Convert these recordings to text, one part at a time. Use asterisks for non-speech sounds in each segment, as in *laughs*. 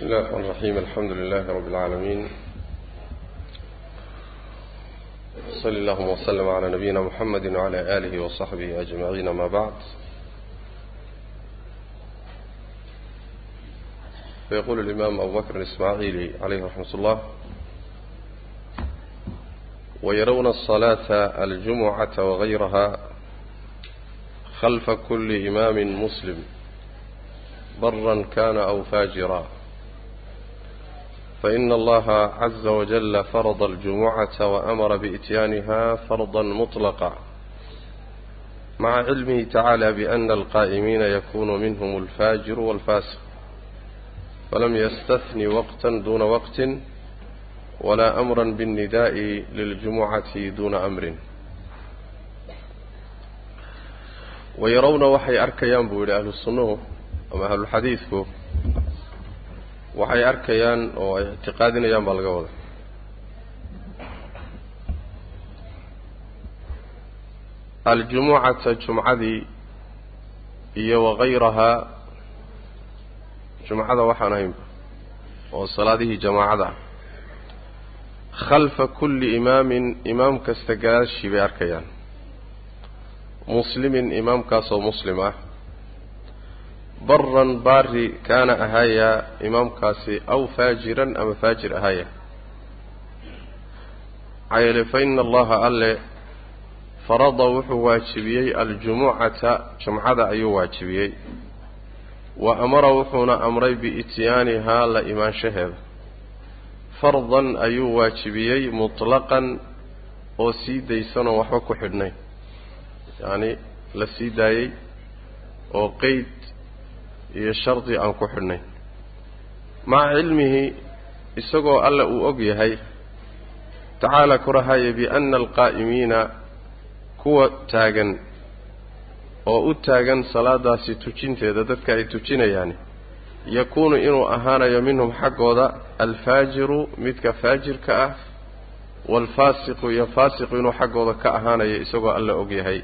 بسم الله الرحمن الرحيم الحمد لله رب العالمين صلى الله وسلم على نبينا محمد وعلى آله وصحبه أجمعين ما بعد فيقول الإمام أبو بكر الإسماعيلي عليه رحمة الله ويرون الصلاة الجمعة وغيرها خلف كل إمام مسلم برا كان أو فاجرا فإن الله عز وجل فرض الجمعة وأمر بإتيانها فرضا مطلقا مع علمه تعالى بأن القائمين يكون منهم الفاجر والفاسق فلم يستثن وقتا دون وقت ولا أمرا بالنداء للجمعة دون أمر ويرون وحي أركيان بول أهل السنة ama ahlulxadiidku waxay arkayaan oo ay ictiqaadinayaan baa laga wada aljumucata jumcadii iyo wakayrahaa jumcada waxaan ahaynba oo salaadihii jamaacada ah. Khalfa kulli imaamin imaam kasta gadaashii bay arkayaan. Muslimin imaamkaasoo muslim ah baran baari kaana ahaaya imaamkaasi aw faajiran ama faajir ahaaya. Maxaa yeele fa ina allaha alle farada wuxuu waajibiyey aljumucata jumcada ayuu waajibiyey. Wa amara wuxuuna amray biityaanihaa la imaanshaheeda. Fardan ayuu waajibiyey mutlaqan oo sii daysanoo waxba ku xidhnayn yacni la sii daayey oo qeyd iyo shardi aan ku xidhnayn maca cilmihi isagoo alle uu og yahay tacaala korahaya biana alqaa'imiina kuwa taagan oo u taagan salaadaasi tujinteeda dadka ay tujinayaani yakuunu inuu ahaanayo minhum xaggooda alfaajiru midka faajirka ah waalfaasiqu iyo faasiqu inuu xaggooda ka ahaanayo isagoo alle og yahay.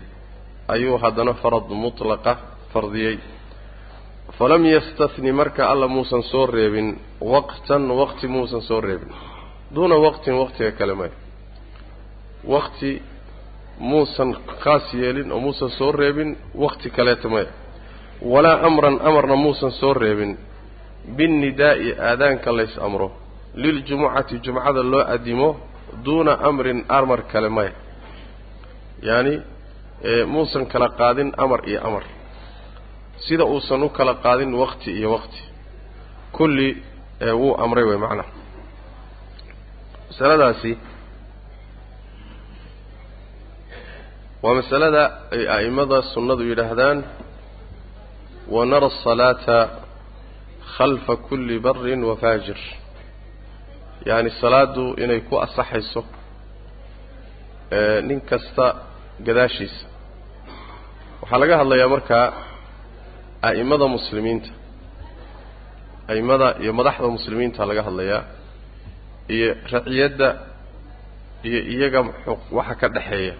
Ayuu haddana farad mutlaqa fardiyey falam yastahni marka alla muusan soo reebin waqtan waqti muusan soo reebin. Duuna waqtin waqtiga kale maya waqti muusan khaas yeelin oo muusan soo reebin waqti kaleeta maya walaa amran amarna muusan soo reebin. Binnidaa'i aadaanka lays amro. Liljumucati jumcada loo adimo duuna amrin amar kale maya yacani muusan kala qaadin amar iyo amar sida uusan u kala qaadin waqti iyo waqti. Kulli wuu amray way macnaha masaladaasi waa masalada ay a'imada sunnadu yidhaahdaan wanara asalaata khalfa kulli barin wa faajir. Yacni salaaddu inay ku asaxayso nin kasta gadaashiisa. Waxaa laga hadlayaa markaa a'imada muslimiinta a'imada iyo madaxda muslimiinta laga hadlayaa iyo raciyadda iyo iyaga waxa ka dhexeeya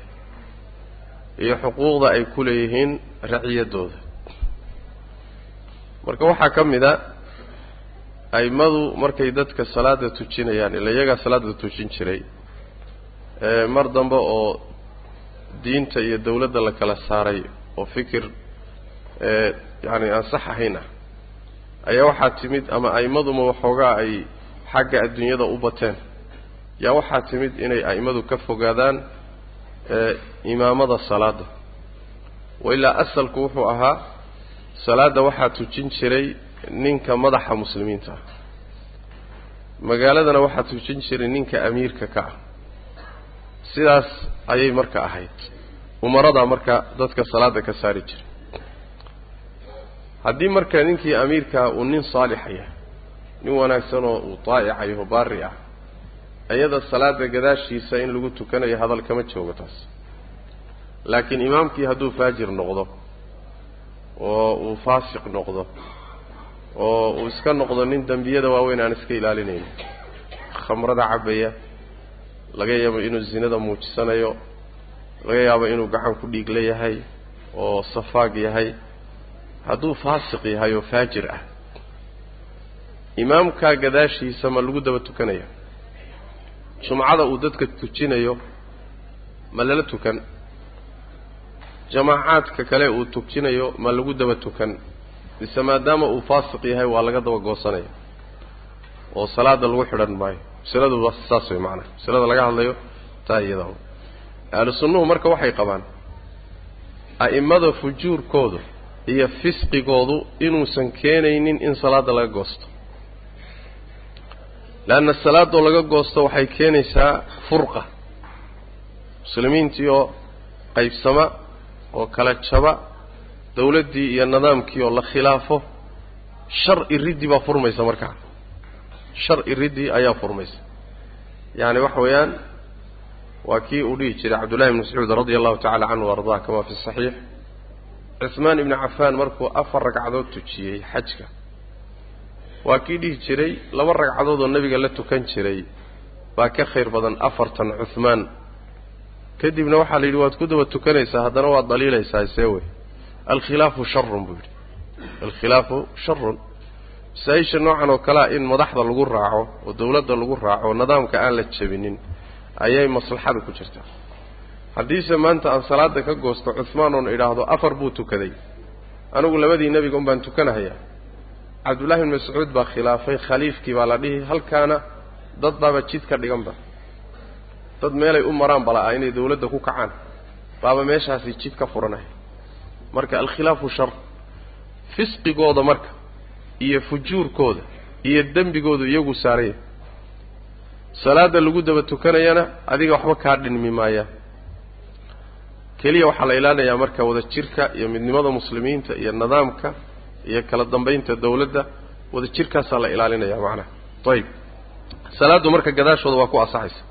iyo xuquuqda ay ku leeyihiin raciyaddooda marka waxaa ka mid a a'immadu markay dadka salaada tujinayaan ila iyagaa salaada tujin jiray mar dambe oo diinta iyo dawladda la kala saaray oo fikir yacni aan sax ahayn ah ayaa waxaa timid ama a'immaduma waxoogaa ay xagga adduunyada u bateen. Yaa waxaa timid inay a'immadu ka fogaadaan imaamada salaadda. Wa ilaa asalku wuxuu ahaa salaadda waxaa tujin jiray ninka madaxa muslimiinta. Ah magaaladana waxaa tujin jiray ninka amiirka ka ah. Sidaas ayay marka ahayd. Umaradaa marka dadka salaadda ka saari jiray haddii marka ninkii amiirkaa uu nin saalixa yahay nin wanaagsanoo uu daa'icayaho baari ah iyada salaada gadaashiisa in lagu tukanayo hadal kama joogo taas. Laakiin imaamkii hadduu faajir noqdo oo uu faasiq noqdo oo uu iska noqdo nin dembiyada waaweyn aan iska ilaalinayn khamrada cabaya laga yaabo inuu zinada muujisanayo laga yaabo inuu gacan ku dhiigla yahay oo safaag yahay hadduu faasiq yahay oo faajir ah imaamkaa gadaashiisa ma lagu daba tukanaya jumcada uu dadka tujinayo ma lala tukan. Jamaacaadka kale uu tujinayo ma lagu daba tukan. Mise maadaama uu faasiq yahay waa laga daba goosanaya oo salaada lagu xidhan maayo. Masaladu saas way macanaha masalada laga hadlayo taa iyada ahlu sunnuhu marka waxay qabaan a'immada fujuurkoodu iyo fisqigoodu inuusan keenaynin in salaadda laga goosto. Leanna salaadoo laga goosto waxay keenaysaa furqa muslimiintii oo qaybsama oo kala jaba dawladdii iyo nidaamkii oo la khilaafo. Shar iriddi baa furmaysa markaa. Shar iriddi ayaa furmaysa. Yacni waxa weeyaan waa kii uu dhihi jiray cabdullahi ibn mascuud radia allahu tacala canhu ardaa kama fi saxiix cuhmaan ibnu cafaan markuu afar ragcadood tujiyey xajka. Waa kii dhihi jiray laba ragcadood oo nebiga la tukan jiray. Baa ka khayr badan afartan cuhmaan kadibna waxaa la yidhi waad ku daba tukanaysaa haddana waad daliilaysaa see alkhilaafu sharun buu yidhi. Alkhilaafu sharun masaa-isha noocan oo kalea in madaxda lagu raaco oo dawladda lagu raaco nidaamka aan la jebinin ayay maslaxada ku jirtaa haddiise maanta aan salaada ka goosto cuhmaan oon idhaahdo afar buu tukaday. Anigu labadii nebiga un baan tukanahayaa cabdullahi bin mascuud baa khilaafay khaliifkii baa la dhihi halkaana dad baaba jid ka dhiganba dad meelay u maraan bala'aa inay dawladda ku kacaan. Baaba meeshaasi jid ka furanaya marka alkhilaafu shar fisqigooda marka iyo fujuurkooda iyo dembigoodu iyagu saaraya. Salaadda lagu daba tukanayana adiga waxba kaa dhinmi maayaan keliya waxaa la ilaalinayaa marka wada jirka iyo midnimada muslimiinta iyo nidaamka iyo kala dambaynta dawladda wada jirkaasaa la ilaalinaya macnaha. Ayib salaaddu marka gadaashooda waa ku asaxaysa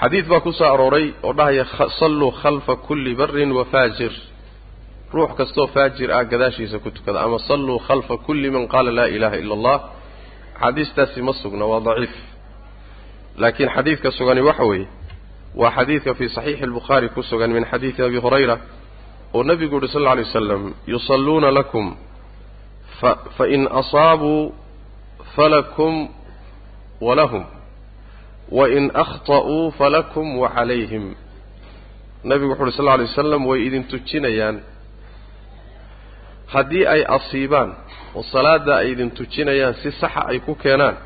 xadiid baa ku soo arooray oo dhahaya salluu khalfa kulli barin wa faajir. Ruux kastoo faajir ah gadaashiisa ku tukada ama salluu khalfa kulli man qaala laa ilaha ila allah. Axaadiistaasi ma sugna waa daciif. Laakiin xadiidka sugani waxa weeye waa xadiidka fii saxiixi albukhaari ku sugan min xadiidi abi hurayra oo nebigu yuhi sal alla alay wasalam yusalluuna lakum fain asaabuu falakum walahum wain akhta'uu falakum wacalayhim nebigu wuxu uhi sal lla alay wasalam way idin tujinayaan. Haddii ay asiibaan oo salaadda ay idin tujinayaan si saxa ay ku keenaan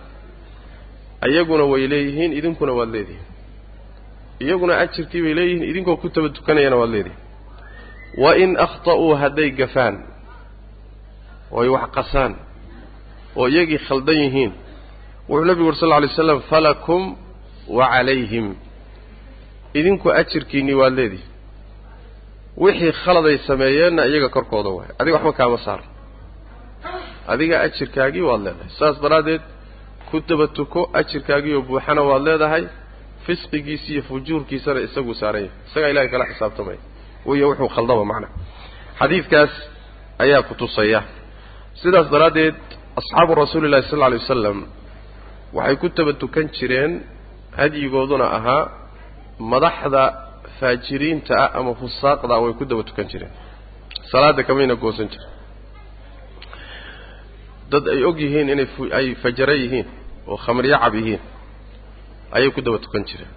iyaguna way leeyihiin idinkuna waad leedihiin iyaguna ajirkii bay leeyihiin idinkoo ku taba tukanayana waad leedihiin. Wa in akhta'uu hadday gafaan oo ay wax qasaan oo iyagii khaldan yihiin wuxuu nebigu uri sal lla alay slam falakum wa calayhim. Idinku ajirkiinnii waad leedihiin. Wixii khaladay sameeyeenna iyaga korkooda waay. Adiga waxba kaama saaran adiga ajirkaagii waad leedahay. Saas daraaddeed ku daba tuko ajirkaagiioo buuxana waad leedahay fisqigiisi iyo fujuurkiisana isaguu saaran yahay isagaa ilahay kala xisaabtamaya wiyo wuxuu khaldaba macnaha xadiidkaas ayaa ku tusaya. Sidaas daraaddeed asxaabu rasuuli llahi sal alay wasalam waxay ku taba tukan jireen hadyigooduna ahaa madaxda faajiriinta ah ama fusaaqda way ku daba tukan jireen. Salaadda kamayna goosan jiren dad ay og yihiin inay ay fajaro yihiin oo khamriyacab yihiin ayay ku daba tukan jireen.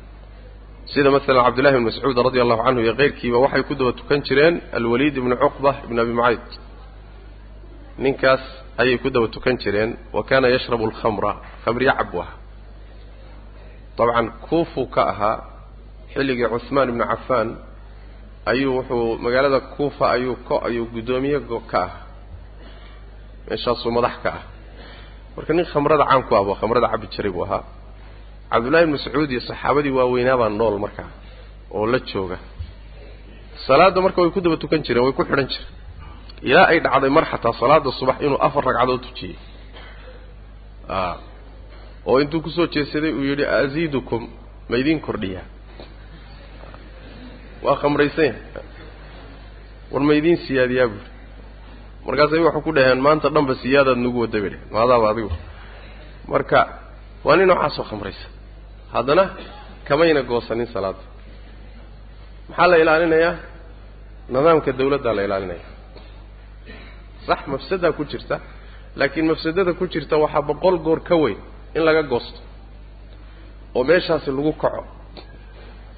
Sida masalan cabdullahi bn mascuud radi allahu canhu iyo keyrkiiba waxay ku daba tukan jireen alwaliid ibnu cuqba ibn abi mucayd ninkaas ayay ku daba tukan jireen wa kaana yashrabu alkhamra khamriyacab buu ahaa dabcan kuufuu ka ahaa xilligii cuhmaan ibnu cafaan ayuu wuxuu magaalada kuufa ayuu ko ayuu guddoomiye ka ah meeshaasuu madax ka ah. Marka nin khamrada caan ku abo khamrada cabbi jiray buu ahaa cabdullahi ibn mascuud iyo saxaabadii waaweynaabaa nool markaa oo la jooga. Salaadda marka way ku daba tukan jireen way ku xidhan jireen. Ilaa ay dhacday mar xataa salaada subax inuu afar ragcadood tujiyey. Oo intuu ku soo jeesaday uu yidhi aziidukum ma idiin kordhiyaa waa khamraysan war ma idiin siyaadiyaa buuri markaasay waxay ku dhaheen maanta dhanba siyaadaad nagu wada bay maadaaba adigu. Marka waa nin noocaasoo khamraysan haddana kamayna goosanin salaada maxaa la ilaalinayaa? Nidaamka dawladdaa la ilaalinaya sax mafsadaa ku jirta laakiin mafsadada ku jirta waxaa boqol goor ka weyn in laga goosto oo meeshaasi lagu kaco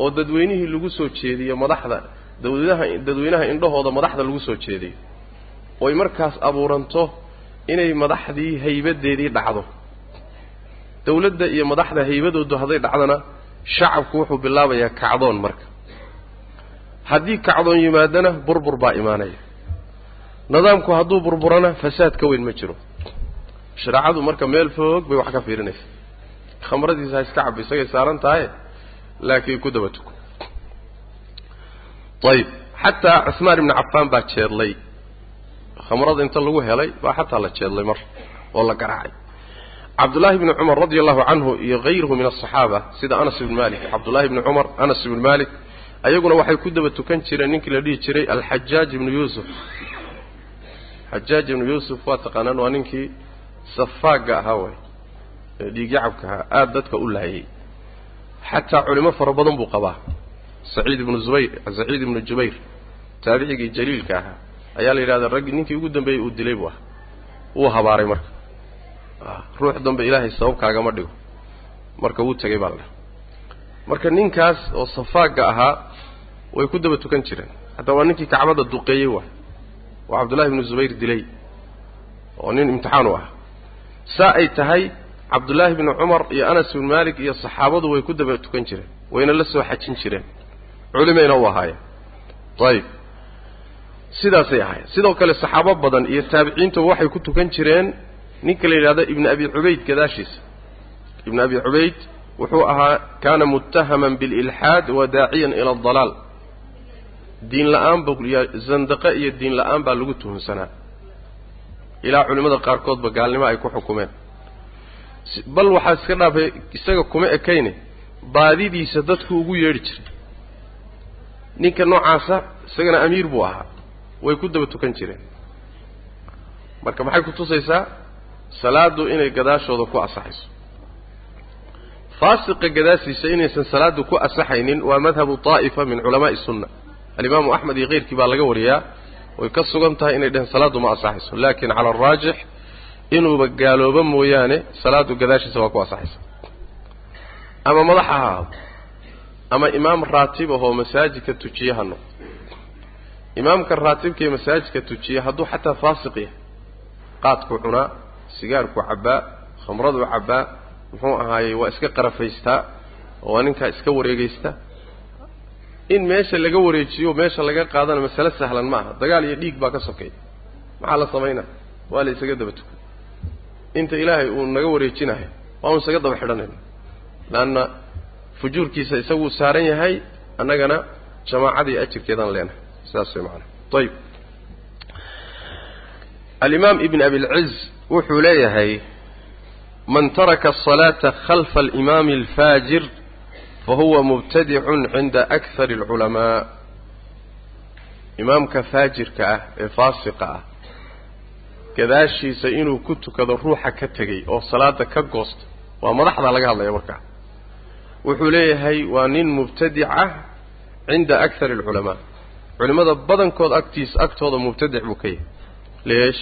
oo dadweynihii lagu soo jeediyo madaxda dawladaha dadweynaha indhahooda madaxda lagu soo jeediyo. Oy markaas abuuranto inay madaxdii haybadeedii dhacdo dawladda iyo madaxda haybadoodu hadday dhacdona shacabku wuxuu bilaabayaa kacdoon marka. Haddii kacdoon yimaadana burbur baa imaanaya. Nidaamku hadduu burburana fasaad ka weyn ma jiro. Shareecadu marka meel foog bay wax ka fiirinaysa. Khamradiisa ha iska cabbi isagay saaran tahay laakiin ku daba tuko. Ayib xataa cusmaan ibnu cafaan baa jeedlay. Khamrada inta lagu helay baa xataa la jeedlay mar oo la garaacay cabdullaahi bni cumar radia allahu canhu iyo hayruhu min asaxaaba sida anas ibn malik. Cabdullaahi bni cumar anas ibn malik. Ayaguna waxay ku daba tukan jireen ninkii la dhihi jiray alxajaaj ibnu yuusuf. Xajaaj ibnu yuusuf waa taqaanaan waa ninkii safaagga ahaa way ee dhiigyacabka ahaa aada dadka u laayay. Xataa culimo fara badan buu qabaa. Saciid ibnu zubayr saciid ibnu jubayr taabicigii jaliilka ahaa. Ayaa la yidhahdaa raggi ninkii ugu dambeeyey uu dilay buu ah wuu habaaray marka ruux dambe ilaahay sababkaagama dhigo. Marka wuu tegay baa la dhaha marka ninkaas oo safaagga ahaa way ku daba tukan jireen. Hataa waa ninkii kacbada duqeeyey waay. Oo cabdullahi ibnu zubayr dilay oo nin imtixaan u ah. Saa ay tahay cabdullaahi bni cumar iyo anas ibnu maalik iyo saxaabadu way ku daba tukan jireen. Wayna la soo xajin jireen. Culimayna u ahaayeen. Ayib. Sidaasay ahaayeen. Sidoo kale saxaabo badan iyo taabiciintuba waxay ku tukan jireen ninka la yidhahdo ibnu abi cubayd gadaashiisa ibnu abi cubayd wuxuu ahaa kaana muttahaman bililxaad wa daaciyan ila adalaal diin la'aan ba zandaqe iyo diin la'aan baa lagu tuhunsanaa. Ilaa culimmada qaarkoodba gaalnimo ay ku xukumeen. Bal waxaa iska dhaafay isaga kuma ekayne baadidiisa dadku ugu yeedhi jiray. Ninka noocaasa isagana amiir buu ahaa. Way ku daba tukan jireen. Marka maxay ku tusaysaa salaaddu inay gadaashooda ku asaxayso faasiqa gadaasiisa inaysan salaaddu ku asaxaynin waa madhabu taa'ifa min culamaa'i sunna. Alimaamu axmed iyo keyrkii baa laga wariyaa way ka sugan tahay inay dheheen salaaddu ma asaxayso laakin cala araajix inuuba gaaloobo mooyaane salaaddu gadaashiisa waa ku asaxaysa ama madax ha ahaado ama imaam raatib ahoo masaajidka tujiye ha noqdo. Imaamka raatibka ee masaajidka tujiye hadduu xataa faasiq yahay qaadkuu cunaa sigaarkuu cabbaa khamraduu cabbaa muxuu ahaayey waa iska qarafaystaa oo waa ninkaa iska wareegaysta. In meesha laga wareejiyo meesha laga qaadana masale sahlan ma aha dagaal iyo dhiig baa ka sokeeya maxaa la samaynaa waa la isaga daba tukan inta ilaahay uu naga wareejinayo waa unu isaga daba xidhanayna leanna fujuurkiisa isaguu saaran yahay annagana jamaacadii ajirkeedaan leenahay. Saas way macana ayib alimaam ibn abilciz wuxuu leeyahay man taraka asalaata khalfa alimaami alfaajir fahuwa mubtadicun cinda akhari alculamaa imaamka faajirka ah ee faasiqa ah gadaashiisa inuu ku tukado ruuxa ka tegey oo salaada ka goosta waa madaxda laga hadlaya markaa wuxuu leeyahay waa nin mubtadic ah cinda akhari alculamaa culimmada badankood agtiisa agtooda mubtadic buu ka yahay. Leesh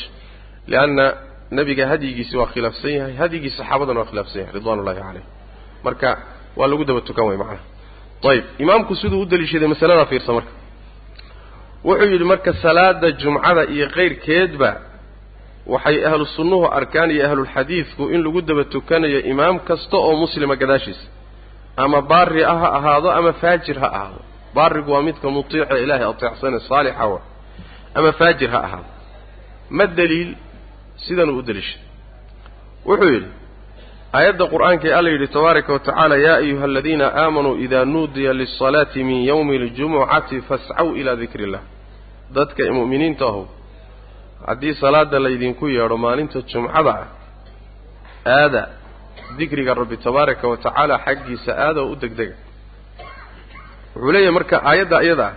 lianna nebiga hadyigiisi waa khilaafsan yahay. Hadyigii saxaabadana waa khilaafsan yahay ridwan ullahi calayh marka waa lagu daba tukan way macnaha. Ayib imaamku siduu u daliishaday masaladaa fiirsa marka. Wuxuu yidhi marka salaada jumcada iyo kayrkeedba waxay ahlu sunnuhu arkaan iyo ahlulxadiidku in lagu daba tukanayo imaam kasta oo muslima gadaashiisa ama baari ah ha ahaado ama faajir ha ahaado. Baarigu waa midka mutiica ilaahay ateecsane saalixa wa ama faajir ha ahaado. Ma daliil sidanuu u daliishay. Wuxuu yidhi aayadda qur'aanka ee alla yidhi tabaaraka wa tacaala yaa ayuha aladiina aamanuu idaa nuudiya lisalaati min yowmi aljumucati fascaw ilaa dikri illah dadka mu'miniinta ahu haddii salaada laydinku yeedho maalinta jumcada ah aada dikriga rabbi tabaaraka wa tacaala xaggiisa aada oo u degdega. Wuxuu leeyahay marka aayadda iyada ah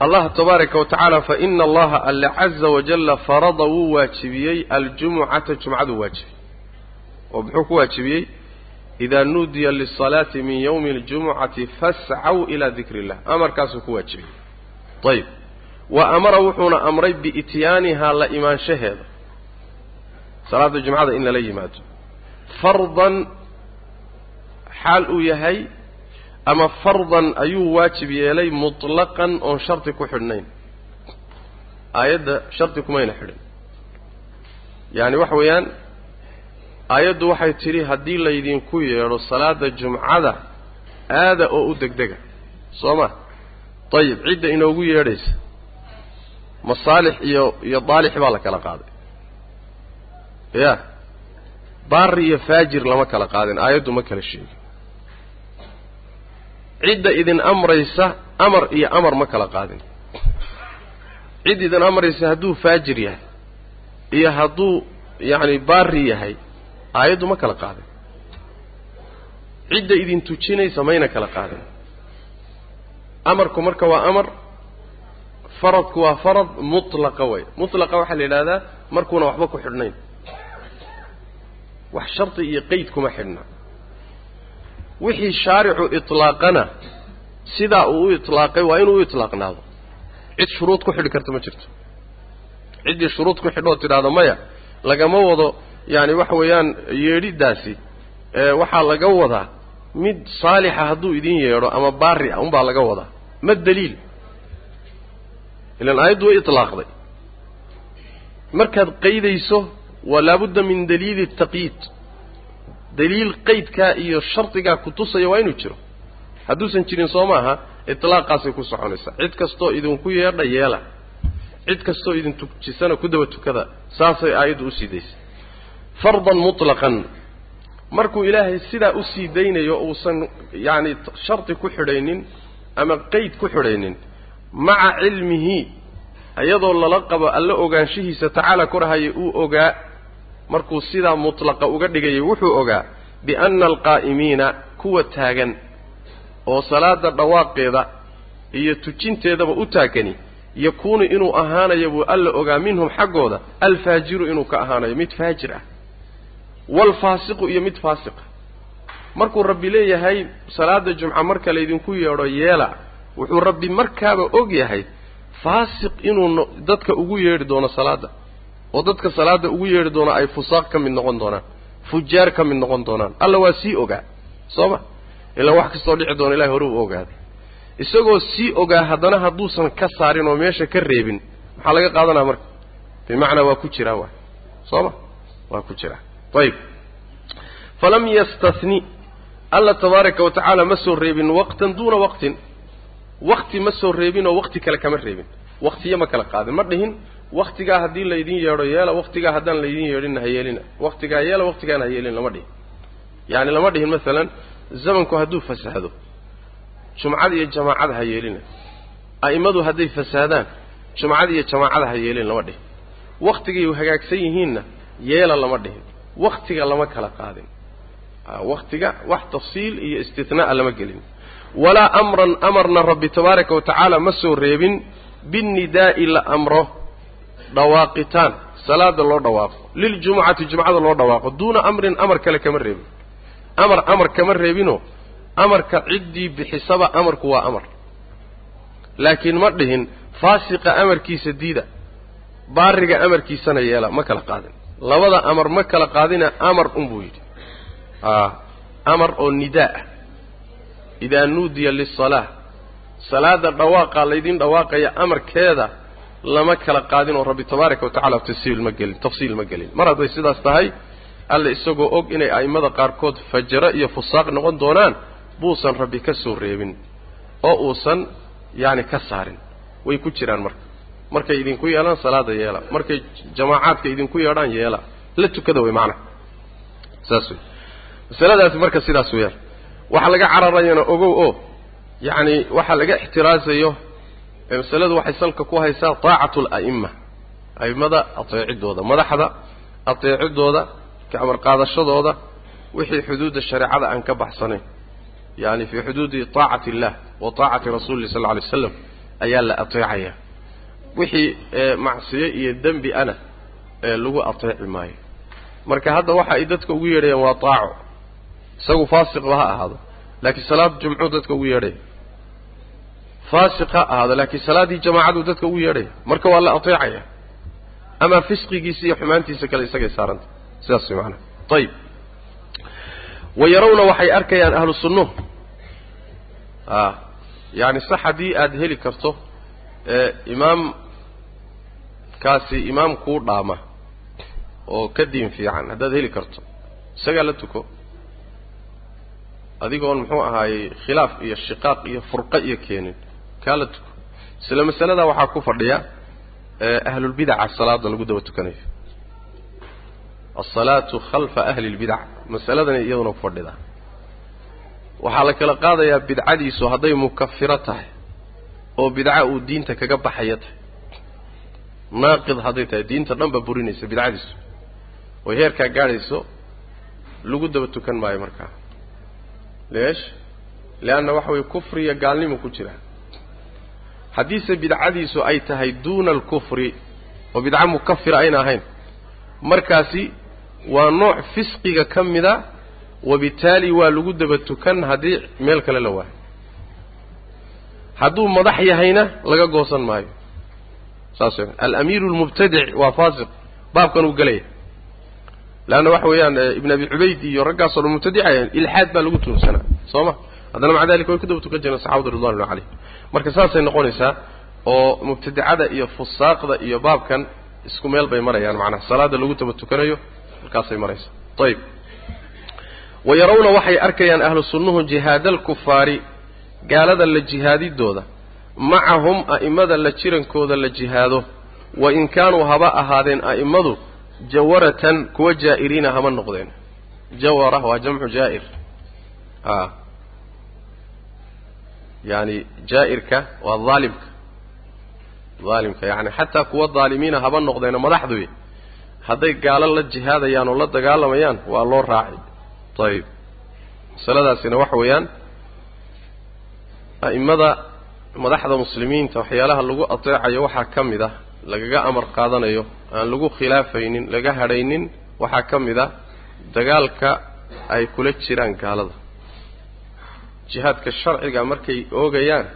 allah tabaaraka wa tacaala fa ina allaha alle caza wajalla farada wuu waajibiyey aljumucata jumcaduu waajibiyey oo muxuu ku waajibiyey? Idaa nuudiya lisalaati min yowmi aljumucati fascaw ilaa dikri illah amarkaasuu ku waajibiyey. Ayib wa amara wuxuuna amray biityaanihaa la imaanshaheeda. Salaada jumcada in lala yimaado. Fardan xaal uu yahay ama fardan ayuu waajib yeelay mutlaqan oon shardi ku xidhnayn. Aayadda shardi kumayna xidhin. Yaani waxa weeyaan aayaddu waxay tidhi haddii laydinku yeedho salaada jumcada aada oo u degdega. Soo ma? Dayib cidda inoogu yeedhaysa. Masaalix iyo iyo daalix baa la kala qaaday. Ya baari iyo faajir lama kala qaadin aayaddu ma kala sheegin cidda idin amraysa amar iyo amar ma kala qaadin. Cid idin amraysa hadduu faajir yahay iyo hadduu yacni baari yahay aayaddu ma kala qaadin. Cidda idin tujinaysa mayna kala qaadin. Amarku marka waa amar faradku waa farad mutlaqa way. Mutlaqa waxaa la yidhahdaa markuuna waxba ku xidhnayn. Wax shardi iyo qeyd kuma xidhna wixii shaaricu itlaaqana sidaa uu u itlaaqay waa inuu u itlaaqnaado. Cid shuruud ku xidhi karta ma jirto. Ciddii shuruud ku xidhoo tidhaahdo maya lagama wado yaani waxa weeyaan yeedhidaasi waxaa laga wadaa mid saalixa hadduu idin yeedho ama baari ah unbaa laga wadaa. Ma daliil. Ilaan aayaddu way itlaaqday. Markaad qaydayso waa min daliili taqyiid daliil qaydkaa iyo shardigaa ku tusaya waa inuu jiro. Hadduusan jirin soo maaha itlaaqaasay ku soconaysaa cid kastoo idinku yeedha yeela. Cid kastoo idin tujisana ku daba tukada saasay aayaddu u sii daysay fardan mutlaqan. Markuu ilaahay sidaa u sii daynayo uusan yacni shardi ku xidhaynin ama qeyd ku xidhaynin maca cilmihi iyadoo lala qabo alla ogaanshihiisa tacaala korahaya uu ogaa markuu sidaa mutlaqa uga dhigayay wuxuu ogaa bianna alqaa'imiina kuwa taagan oo salaada dhawaaqeeda iyo tujinteedaba u taagani yakuunu inuu ahaanayo buu alla ogaa minhum xaggooda alfaajiru inuu ka ahaanayo mid faajir ah waalfaasiqu iyo mid faasiqa markuu rabbi leeyahay salaada jumca marka laydinku yeedho yeela wuxuu rabbi markaaba og yahay faasiq inuu dadka ugu yeedhi doono salaadda oo dadka salaadda ugu yeedhi doono ay fusaaq ka mid noqon doonaan fujaar ka mid noqon doonaan. Alla waa sii ogaa soo ma? Ilaa wax kastoo dhici doona ilahay hore u ogaaday. Isagoo sii ogaa haddana hadduusan ka saarin oo meesha ka reebin maxaa laga qaadanaya marka. Bimacnaa waa ku jiraa waay. Soo ma? Waa ku jiraa. Ayib falam yastahni alla tabaaraka wa tacaala ma soo reebin waqtan duuna waqtin. Wakti ma soo reebin oo wakti kale kama reebin. Waktiyo ma kala qaadin. Ma dhihin waktigaa haddii laydin yeedho yeela waktigaa haddaan laydin yeedhinna ha yeelina waktigaa yeela waktigaana ha yeelina lama dhihin. Yacani lama dhihin masalan zamanku hadduu fasahdo jumcada iyo jamaacada ha yeelina a'immadu hadday fasahdaan jumcada iyo jamaacada ha yeelin lama dhihin. Waktigay hagaagsan yihiinna yeela lama dhihin. Waktiga lama kala qaadin. Waktiga wax tafsiil iyo istithnaa'a lama gelin. Walaa amran amarna rabbi tabaaraka wa tacaala ma soo reebin. Binnidaa'i la amro dhawaaqitaan. Salaada loo dhawaaqo. Liljumucati jumcada loo dhawaaqo. Duuna amrin amar kale kama reebin. Amar amar kama reebinoo? Amarka ciddii bixisaba amarku waa amar. Laakiin ma dhihin faasiqa amarkiisa diida. Baariga amarkiisana yeela ma kala qaadin. Labada amar ma kala qaadina amar unbuu yidhi. Amar oo nidaa. Ah idaa nuudiya lisalaa salaada dhawaaqaa laydin dhawaaqaya amarkeeda lama kala qaadin oo rabbi tabaaraka wa tacala tafsiil ma gelin tafsiil ma gelin. Mar hadday sidaas tahay alle isagoo og inay a'immada qaarkood fajaro iyo fusaaq noqon doonaan buusan rabbi ka soo reebin oo uusan yacni ka saarin. Way ku jiraan marka. Markay idinku yeelaan salaada yeela. Markay jamaacaadka idinku yeedhaan yeela. La tukada way macnaha saas wey masaladaasi marka sidaas weeyaan. Waxaa laga cararayana ogow oo yacni waxaa laga ixtiraasayo masaladu waxay salka ku haysaa taacatu ala'imma a'immada ateecidooda madaxda ateecidooda ka qaadashadooda wixii xuduudda shareecada aan ka baxsanayn. Yani fii xuduudi taacati illah wa taacati rasuulillah sal lla alay slam ayaa la ateecaya. Wixii macsiyo iyo dembi ana ee lagu ateeci maayo. Marka hadda waxa ay dadka ugu yeedhayaan waa taaco isagu faasiqba ha ahaado laakiin salaad jumcuu dadka ugu yeedhaya faasiq ha ahaado laakiin salaaddii jamaacaduu dadka ugu yeedhaya marka waa la ateecaya amaa fisqigiisa iyo xumaantiisa kale isagay saaranta. Sidaas way macanaa ayib wa yarawna waxay arkayaan ahlu sunnuhu a yacni sax haddii aada heli karto imaam kaasi imaam kuu dhaama oo ka diin fiican haddaad heli karto isagaa la tuko. Adigoon muxuu ahaayey khilaaf iyo shiqaaq iyo furqo iyo keenin kaa la tuko isla masaladaa waxaa ku fadhiya ahlulbidaca salaada lagu daba tukanayo. Alsalaatu khalfa ahli lbidac masaladani iyaduna ku fadhidaa waxaa la kala qaadayaa bidcadiisu hadday mukafiro tahay oo bidca uu diinta kaga baxaya tahay. Naaqid hadday tahay diinta dhan ba burinaysa bidcadiisu. Oy heerkaa gaadhayso lagu daba tukan maayo markaa. Leesh leanna waxa weye kufriya gaalnimo ku jira haddiise bidcadiisu ay tahay duuna alkufri oo bidco mukafira ayna ahayn. Markaasi waa nooc fisqiga ka mida wabitaali waa lagu daba tukan haddii meel kale la waayo. Hadduu madax yahayna laga goosan maayo. Saas alamiiru almubtadic waa faasiq. Baabkan uu gelaya leanna waxa weeyaan ibn abi cubayd iyo raggaasoo dhan mubtadicayaan ilxaad baa lagu tuunsanaa soo ma haddana maca dalika way ku daba tukan jireen saxabada ridwanullah calayhim. Marka saasay noqonaysaa oo mubtadicada iyo fusaaqda iyo baabkan isku meel bay marayaan macnaha salaada lagu daba tukanayo halkaasay maraysaa. Ayib wa yarawna waxay arkayaan ahlu sunnuhu jihaada alkufaari gaalada la jihaadidooda. Macahum a'imada la jirankooda la jihaado. Wa in kaanuu haba ahaadeen a'immadu jawaratan kuwa jaa'iriina hama noqdeen. Jawara waa jamcu jaa'ir a yaani jaa'irka waa daalimka daalimka yacni xataa kuwa daalimiina haba noqdeena madaxduy hadday gaalo la jihaadayaan oo la dagaalamayaan waa loo raaci ayib masaladaasina waxa weeyaan a'immada madaxda muslimiinta waxyaalaha lagu ateecayo waxaa ka mid ah lagaga amar qaadanayo aan lagu khilaafaynin laga hadhaynin waxaa ka mid ah dagaalka ay kula jiraan gaalada jihaadka sharciga markay oogayaan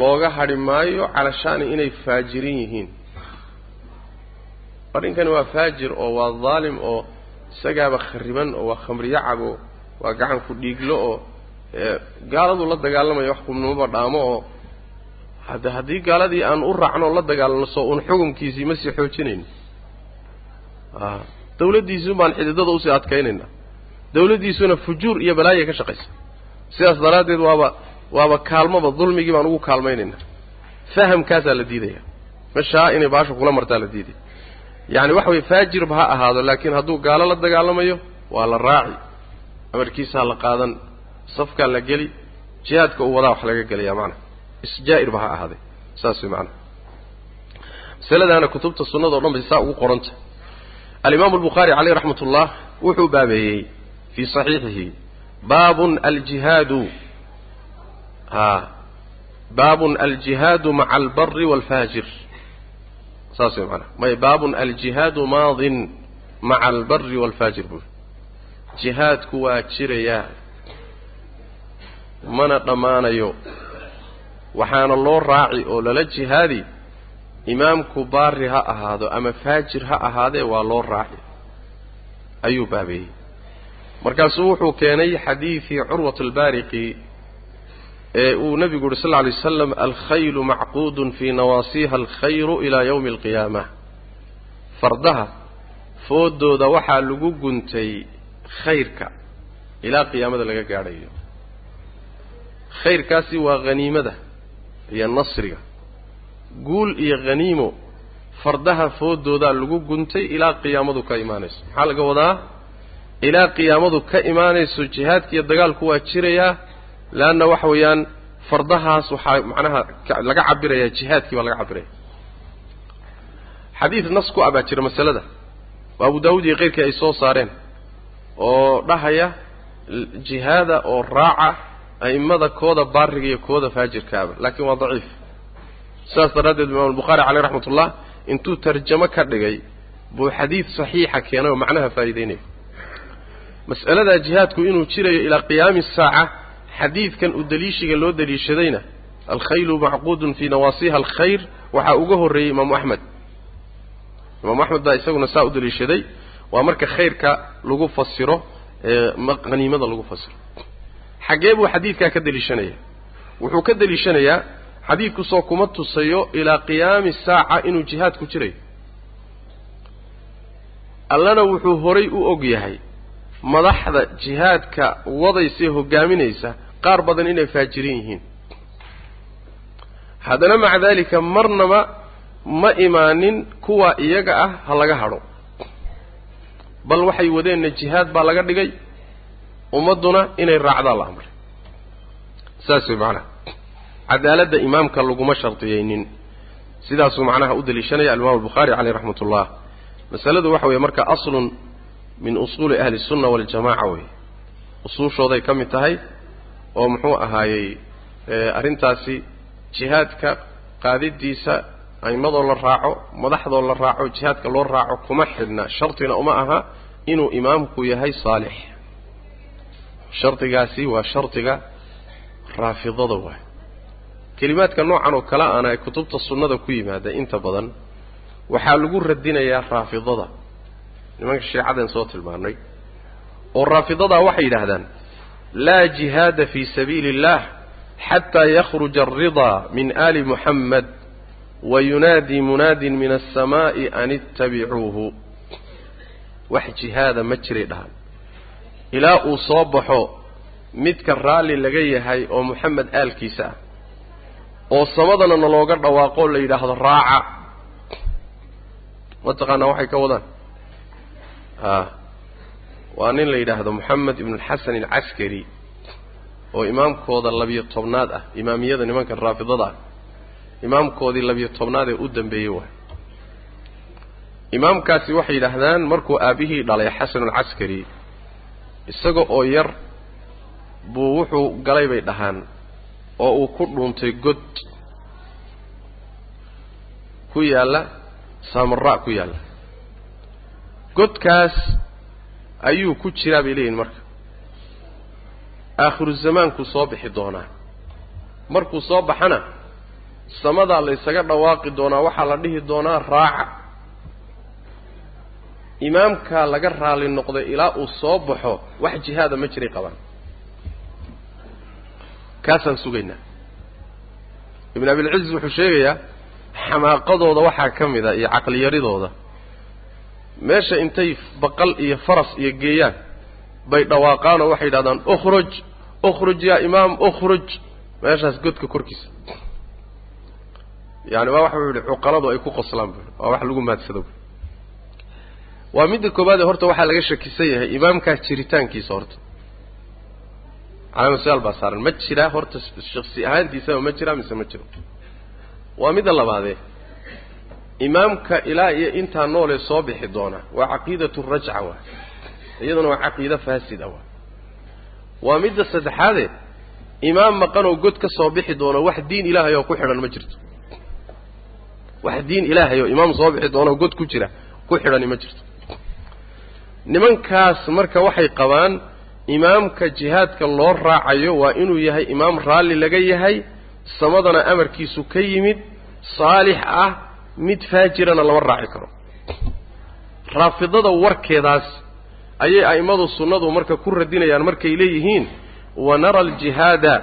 looga hadhi maayo calashaani inay faajirin yihiin. Arrinkani waa faajir oo waa daalim oo isagaaba khariban oo waa khamriyo cabo waa gacan ku dhiiglo oo gaaladu la dagaalamayo wax kumnimaba dhaamo oo hadda haddii gaaladii aan u raacno o la dagaalano soo uun xukunkiisii ma sii xoojinayno a dawladdiisun baan xididada u sii adkaynayna. Dawladdiisuna fujuur iyo balaaya ka shaqaysa sidaas daraaddeed waaba waaba kaalmaba dulmigii baan ugu kaalmaynaynaa. Fahamkaasaa la diidaya. Meshaa inay baasha kula martaa la diidaya yacni waxa weye faajirba ha ahaado laakiin hadduu gaalo la dagaalamayo waa la raaci. Amarkiisaa la qaadan safkaa la geli jihaadka uu wadaa wax laga gelaya macnaha isjaa'irba ha ahaaday saas way macnaha masaladaana kutubta sunnada o dhan bay saa ugu qoranta. Alimaamu albukhaari caleyh raxmat ullah wuxuu baabeeyey fii saxiixihi baabun aljihaadu a baabun aljihaadu maca albari waalfaajir saas way macnaha may baabun aljihaadu maadin maca albari waalfaajir buuri jihaadku waa jirayaa mana dhammaanayo. Waxaana loo raaci oo lala jihaadi imaamku baari ha ahaado ama faajir ha ahaadee waa loo raaci. Ayuu baabeeyey markaasuu wuxuu keenay xadiidii curwat albaariqi ee uu nebigu yuhi sal lla alay wasalam alkhaylu macquudun fii nawaasiha alkhayru ilaa yawmi alqiyaama. Fardaha foodooda waxaa lagu guntay khayrka ilaa qiyaamada laga gaadhayo. Khayrkaasi waa haniimada iyo nasriga. Guul iyo haniimo fardaha foodoodaa lagu guntay ilaa qiyaamadu ka imaanayso. Maxaa laga wadaa ilaa qiyaamadu ka imaanayso jihaadka iyo dagaalku waa jirayaa leanna waxa weeyaan fardahaas waxaa macnaha laga cabirayaa jihaadkii baa laga cabiraya xadiid nas ku ah baa jira masalada. Oo abu daawuud iyo keyrkii ay soo saareen oo dhahaya jihaada oo raaca a'immada kooda baariga iyo kooda faajirkaaba laakiin waa daciif. Sidaas daraaddeed imaam albukhaari caleyh raxmat ullah intuu tarjamo ka dhigay buu xadiid saxiixa keenay oo macnaha faa'iideynaya mas'aladaa jihaadku inuu jirayo ilaa qiyaami saaca xadiidkan uu daliishiga loo daliishadayna alkhaylu macquudun fii nawaasiha alkhayr waxaa uga horreeyey imaamu axmed. Imaamu axmed baa isaguna saa u daliishaday waa marka khayrka lagu fasiro ee haniimada lagu fasiro. Xaggee buu xadiidkaa ka deliishanaya. Wuxuu ka deliishanayaa xadiidkusoo kuma tusayo ilaa qiyaami saaca inuu jihaad ku jirayo. Allana wuxuu horay u og yahay madaxda jihaadka wadaysa ee hoggaaminaysa qaar badan inay faajirin yihiin. Haddana maca daalika marnaba ma imaanin kuwa iyaga ah ha laga hadho. Bal waxay wadeenna jihaad baa laga dhigay ummadduna inay raacdaa la amray. Saas way macnaha. Cadaaladda imaamka laguma shardiyeynin sidaasuu macnaha u daliishanaya alimaam albukhaari caleyh raxmat ullah masaladu waxa weeye marka aslun min usuuli ahli sunna waljamaca wey usuushooday ka mid tahay oo muxuu ahaayey arrintaasi jihaadka qaadidiisa a'imadoo la raaco madaxdoo la raaco jihaadka loo raaco kuma xidhna. Shartina uma aha inuu imaamku yahay saalix. Shardigaasi waa shardiga raafidada waay kelimaadka noocan oo kale ana ee kutubta sunnada ku yimaada inta badan waxaa lagu radinayaa raafidada nimanka shiicadan soo tilmaanay oo raafidadaa waxay yidhaahdaan laa jihaada fii sabiili اllah xataa yakhruja alridaa min ali muxamed wa yunaadii munaadin min alsamaa'i an ittabicuuhu wax jihaada ma jiray dhahan ilaa uu soo baxo midka raalli laga yahay oo moxamed aalkiisa ah oo samadana nalooga dhawaaqoo la yidhaahdo raaca. Mataqaanaa waxay ka wadaan waa nin la yidhaahdo moxamed ibnu alxasan alcaskari oo imaamkooda labiyo tobnaad ah imaamiyada nimanka raafidada ah imaamkoodii labiyo tobnaad ee u dambeeyey waay. Imaamkaasi waxay yidhaahdaan markuu aabbihii dhalay xasan alcaskari isaga oo yar buu wuxuu galay bay dhahaan oo uu ku dhuuntay god. Ku yaalla saamara ku yaalla godkaas ayuu ku jiraa bay leeyihiin marka. Aakhiru zamaankuu soo bixi doonaa. Markuu soo baxana samadaa la ysaga dhawaaqi doonaa waxaa la dhihi doonaa raaca. Imaamkaa laga raali noqday ilaa uu soo baxo wax jihaada ma jiray qabaan. Kaasaan sugaynaa. Ibn abilciz wuxuu sheegayaa xamaaqadooda waxaa ka mid a iyo caqliyaridooda meesha intay baqal iyo faras iyo geeyaan bay dhawaaqaan oo waxay yidhahdaan ukhruj ukhruj yaa imaam ukhruj. Meeshaas godka korkiisa. Yani waa waxa yihi cuqaladu ay ku qoslaan bu waa wax lagu maadsado waa midda koobaade horta waxaa laga shakisan yahay imaamkaas jiritaankiisa horta. Calaama su'aal baa saaran ma jiraa horta shaksi ahaantiisaba ma jiraa mise ma jiro. Waa midda labaadee imaamka ilaa iyo intaa noolee soo bixi doona waa caqiidatu rajca waa. Iyaduna waa caqiida faasida waa. Waa midda saddexaade imaam maqan oo god ka soo bixi doono wax diin ilaahay oo ku xidhan ma jirto. Wax diin ilaahay oo imaam soo bixi doono god ku jira ku xidhani ma jirto. Nimankaas marka waxay qabaan imaamka jihaadka loo raacayo waa inuu yahay imaam raalli laga yahay samadana amarkiisu ka yimid saalix ah mid faajirana lama raaci karo. Raafidada warkeedaas ayay a'immadu sunnadu marka ku radinayaan markay leeyihiin wanara aljihaada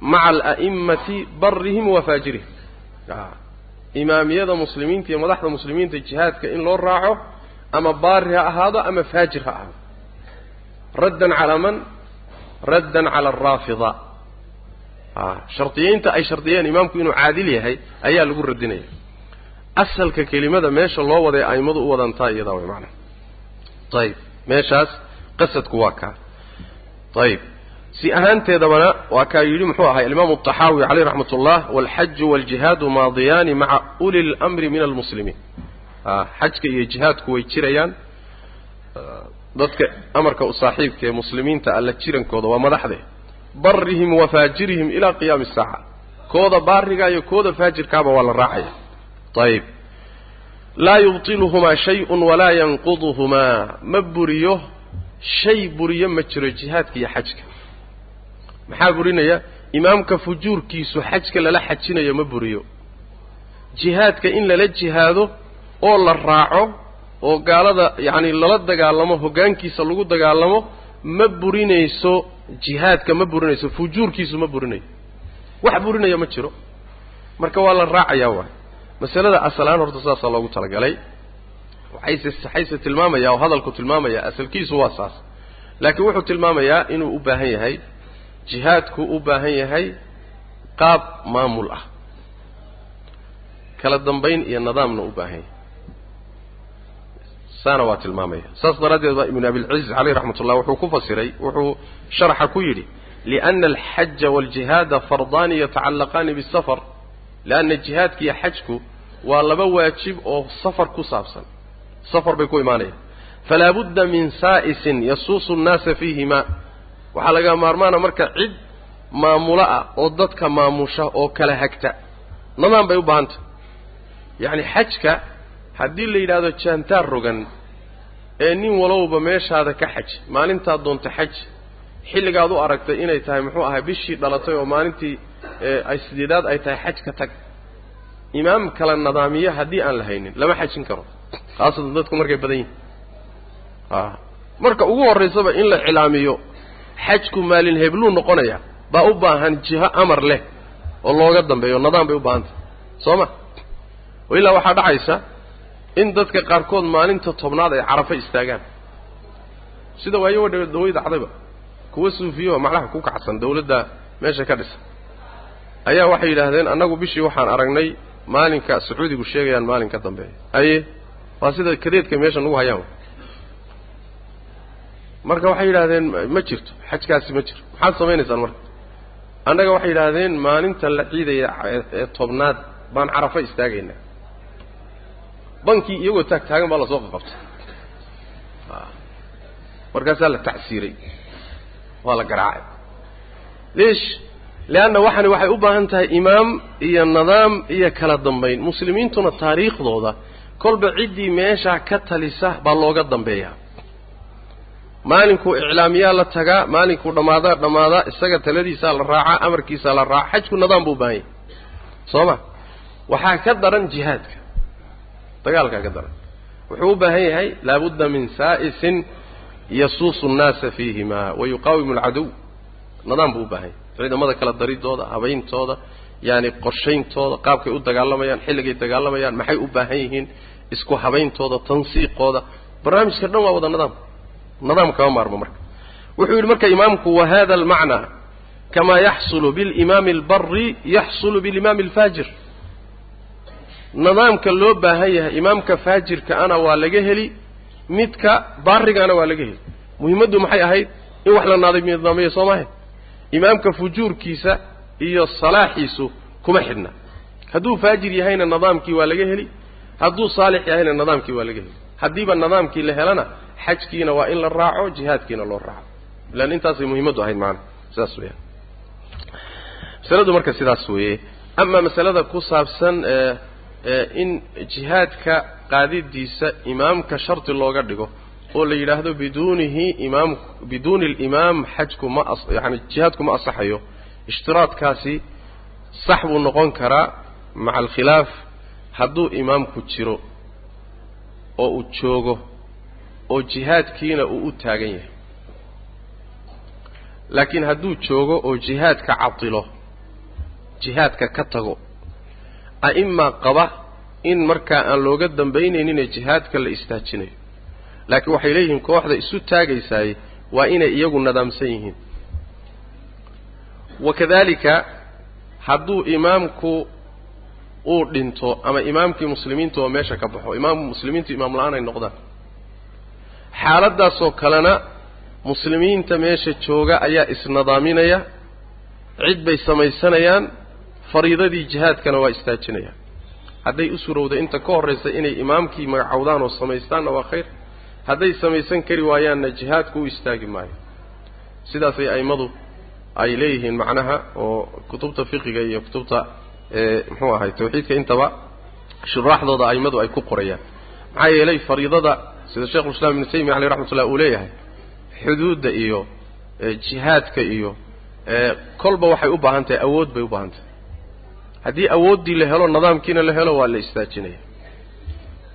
maca ala'immati barihim wa faajirihim. Imaamiyada muslimiinta iyo madaxda muslimiinta jihaadka in loo raaco ama baari ha ahaado ama faajir ha ahaado. Raddan calaa man? Raddan cala alraafida shardiyeynta ay shardiyeen imaamku inuu caadil yahay ayaa lagu radinaya asalka kelimada meesha loo waday a'immadu u wadantaa iyadaa way macnaha ayib meeshaas qasadku waa kaa. Ayib si ahaanteedabana waa kaa yidhi muxuu ahay alimaamu alطaxaawi caleyh raxmat ullah walxaju waljihaadu maadiyaani maca uli lamri min almuslimiin. Xajka iyo jihaadku way jirayaan. Dadka amarka u saaxiibka ee muslimiinta alla jirankooda waa madaxde. Barihim wa faajirihim ilaa qiyaami asaaca kooda baariga iyo kooda faajirkaaba waa la raacaya ayib laa yubtiluhumaa shayun walaa yanquduhumaa ma buriyo shay buriyo ma jiro jihaadka iyo xajka. Maxaa burinaya? Imaamka fujuurkiisu xajka lala xajinayo ma buriyo. Jihaadka in lala jihaado oo la raaco oo gaalada yacni lala dagaalamo hoggaankiisa lagu dagaalamo ma burinayso jihaadka ma burinayso. Fujuurkiisu ma burinayo. Wax burinaya ma jiro. Marka waa la raacayaa waay masalada asalaan horta saasaa loogu talagalay. Waxayse waxayse tilmaamayaa oo hadalku tilmaamayaa asalkiisu waa saas. Laakiin wuxuu tilmaamayaa inuu u baahan yahay jihaadku u baahan yahay qaab maamul ah. Kala dambayn iyo nidaamna u baahan yahay. Saana waa tilmaamaya. Saas daraaddeed baa ibnu abilciz caleyh raxmat ullah wuxuu ku fasiray wuxuu sharaxa ku yidhi liana alxaja waaljihaada fardaani yatacallaqaani bisafar lianna jihaadka iyo xajku waa laba waajib oo safar ku saabsan. Safar bay ku imaanayaan. Falaa budda min saa'isin yasuusu nnaasa fiihima waxaa laga maarmaana marka cid maamulo ah oo dadka maamusha oo kala hagta. Nidaam bay u baahantah yacni xajka haddii la yidhaahdo jaantaar rogan ee nin walowba meeshaada ka xaj maalintaad doonta xaj xilligaad u aragtay inay tahay muxuu ahay bishii dhalatay oo maalintii ay sideedaad ay tahay xaj ka tag imaam kala nidaamiye haddii aan la haynin lama xajin karo. Khaasatan dadku markay badan yihiin a marka ugu horraysaba in la cilaamiyo xajku maalin hebluu noqonaya baa u baahan jiho amar leh oo looga dambeeyo nidaam bay u baahantah soo ma? Ilaa waxaa dhacaysa in dadka qaarkood maalinta tobnaad ay carafo istaagaan. Sida waayo wa dawlada cadayba kuwa suufiyo macnaha ku kacsan dawladda meesha ka dhisan ayaa waxay yidhaahdeen annagu bishii waxaan aragnay maalinka sacuudigu sheegayaan maalin ka dambeeya aye waa sida kadeedka meesha nagu hayaan. Marka waxay yidhaahdeen ma jirto xajkaasi ma jiro maxaad samaynaysaan marka? Annaga waxay yidhaahdeen maalinta la ciidaya ee tobnaad baan carafo istaagaynaa. Bankii iyagoo taag taagan baa la soo qaqabtay markaasaa la tacsiiray. Waa la garaacay. Liish leanna waxani waxay u baahan tahay imaam iyo nidaam iyo kala dambayn muslimiintuna taariikhdooda kolba ciddii meeshaa ka talisa baa looga dambeeyaa maalinkuu iclaamiyaa la tagaa maalinkuu dhammaadaa dhammaadaa isaga taladiisaa la raacaa amarkiisaa la raacaa xajku nidaam buu u baahan yahay soo ma waxaa ka daran jihaadka dagaalkaa ka daran wuxuu u baahan yahay laabudda min saa'isin yasuusu nnaasa fiihima wa yuqaawimu alcadow nidaam buu u baahan yahay ciidamada kala daridooda habayntooda yaani qorshayntooda qaabkay u dagaalamayaan xilligay dagaalamayaan maxay u baahan yihiin isku habayntooda tansiiqooda. Barnaamijka dhan waa wada nidaam. Nidaam kama maarmo marka. Wuxuu yidhi marka imaamku wa hada almacnaa kamaa yaxsulu bilimaami albari yaxsulu bilimaami alfaajir. Nidaamka loo baahan yahay imaamka faajirka ana waa laga heli midka baarigaana waa laga heli. Muhimmaddu maxay ahayd? In wax la naaday nidaamiyo soo maahe imaamka fujuurkiisa iyo salaaxiisu kuma xidhna. Hadduu faajir yahayna nidaamkii waa laga heli hadduu saalix yahayna nidaamkii waa laga heli. Haddiiba nidaamkii la helana xajkiina waa in la raaco jihaadkiina loo raaco. Ilaan intaasay muhimmaddu ahayd maana sidaas weeyaan. Masaladu marka sidaas weeye amaa masalada ku saabsan in jihaadka qaadidiisa imaamka shardi looga dhigo oo la yidhaahdo biduunihi imaam biduuni alimaam xajku ma as yaani jihaadku ma asaxayo ishtiraadkaasi sax buu noqon karaa maca alkhilaaf hadduu imaamku jiro oo uu joogo oo jihaadkiina uu u taagan yahay. Laakiin hadduu joogo oo jihaadka cadilo jihaadka ka tago a'ima qaba in markaa aan looga dambaynayninee jihaadka la istaajinayo laakiin waxay leeyihiin kooxda isu taagaysaay waa inay iyagu nadaamsan yihiin. Wakadalika hadduu imaamku uu dhinto ama imaamkii muslimiinta oo meesha ka baxo imaamku muslimiintu imaam la'aan ay noqdaan. Xaaladdaasoo kalena muslimiinta meesha jooga ayaa isnadaaminaya cid bay samaysanayaan fariidadii jihaadkana waa istaajinayaan. Hadday u surowda inta ka horraysa inay imaamkii magacowdaan oo samaystaanna waa khayr hadday samaysan kari waayaanna jihaadku u istaagi maayo. Sidaasay a'immadu ay leeyihiin macnaha oo kutubta fiqiga iyo kutubta muxuu ahay tawxiidka intaba shuraaxdooda a'immadu ay ku qorayaan. Maxaa yeelay fariidada sida sheikhulislaam ibnu taymiya aleyh raxmatullah uu leeyahay xuduudda iyo jihaadka iyo kolba waxay u baahan tahay awood bay u baahan tahay. Haddii awooddii la helo nidaamkiina la helo waa la istaajinaya.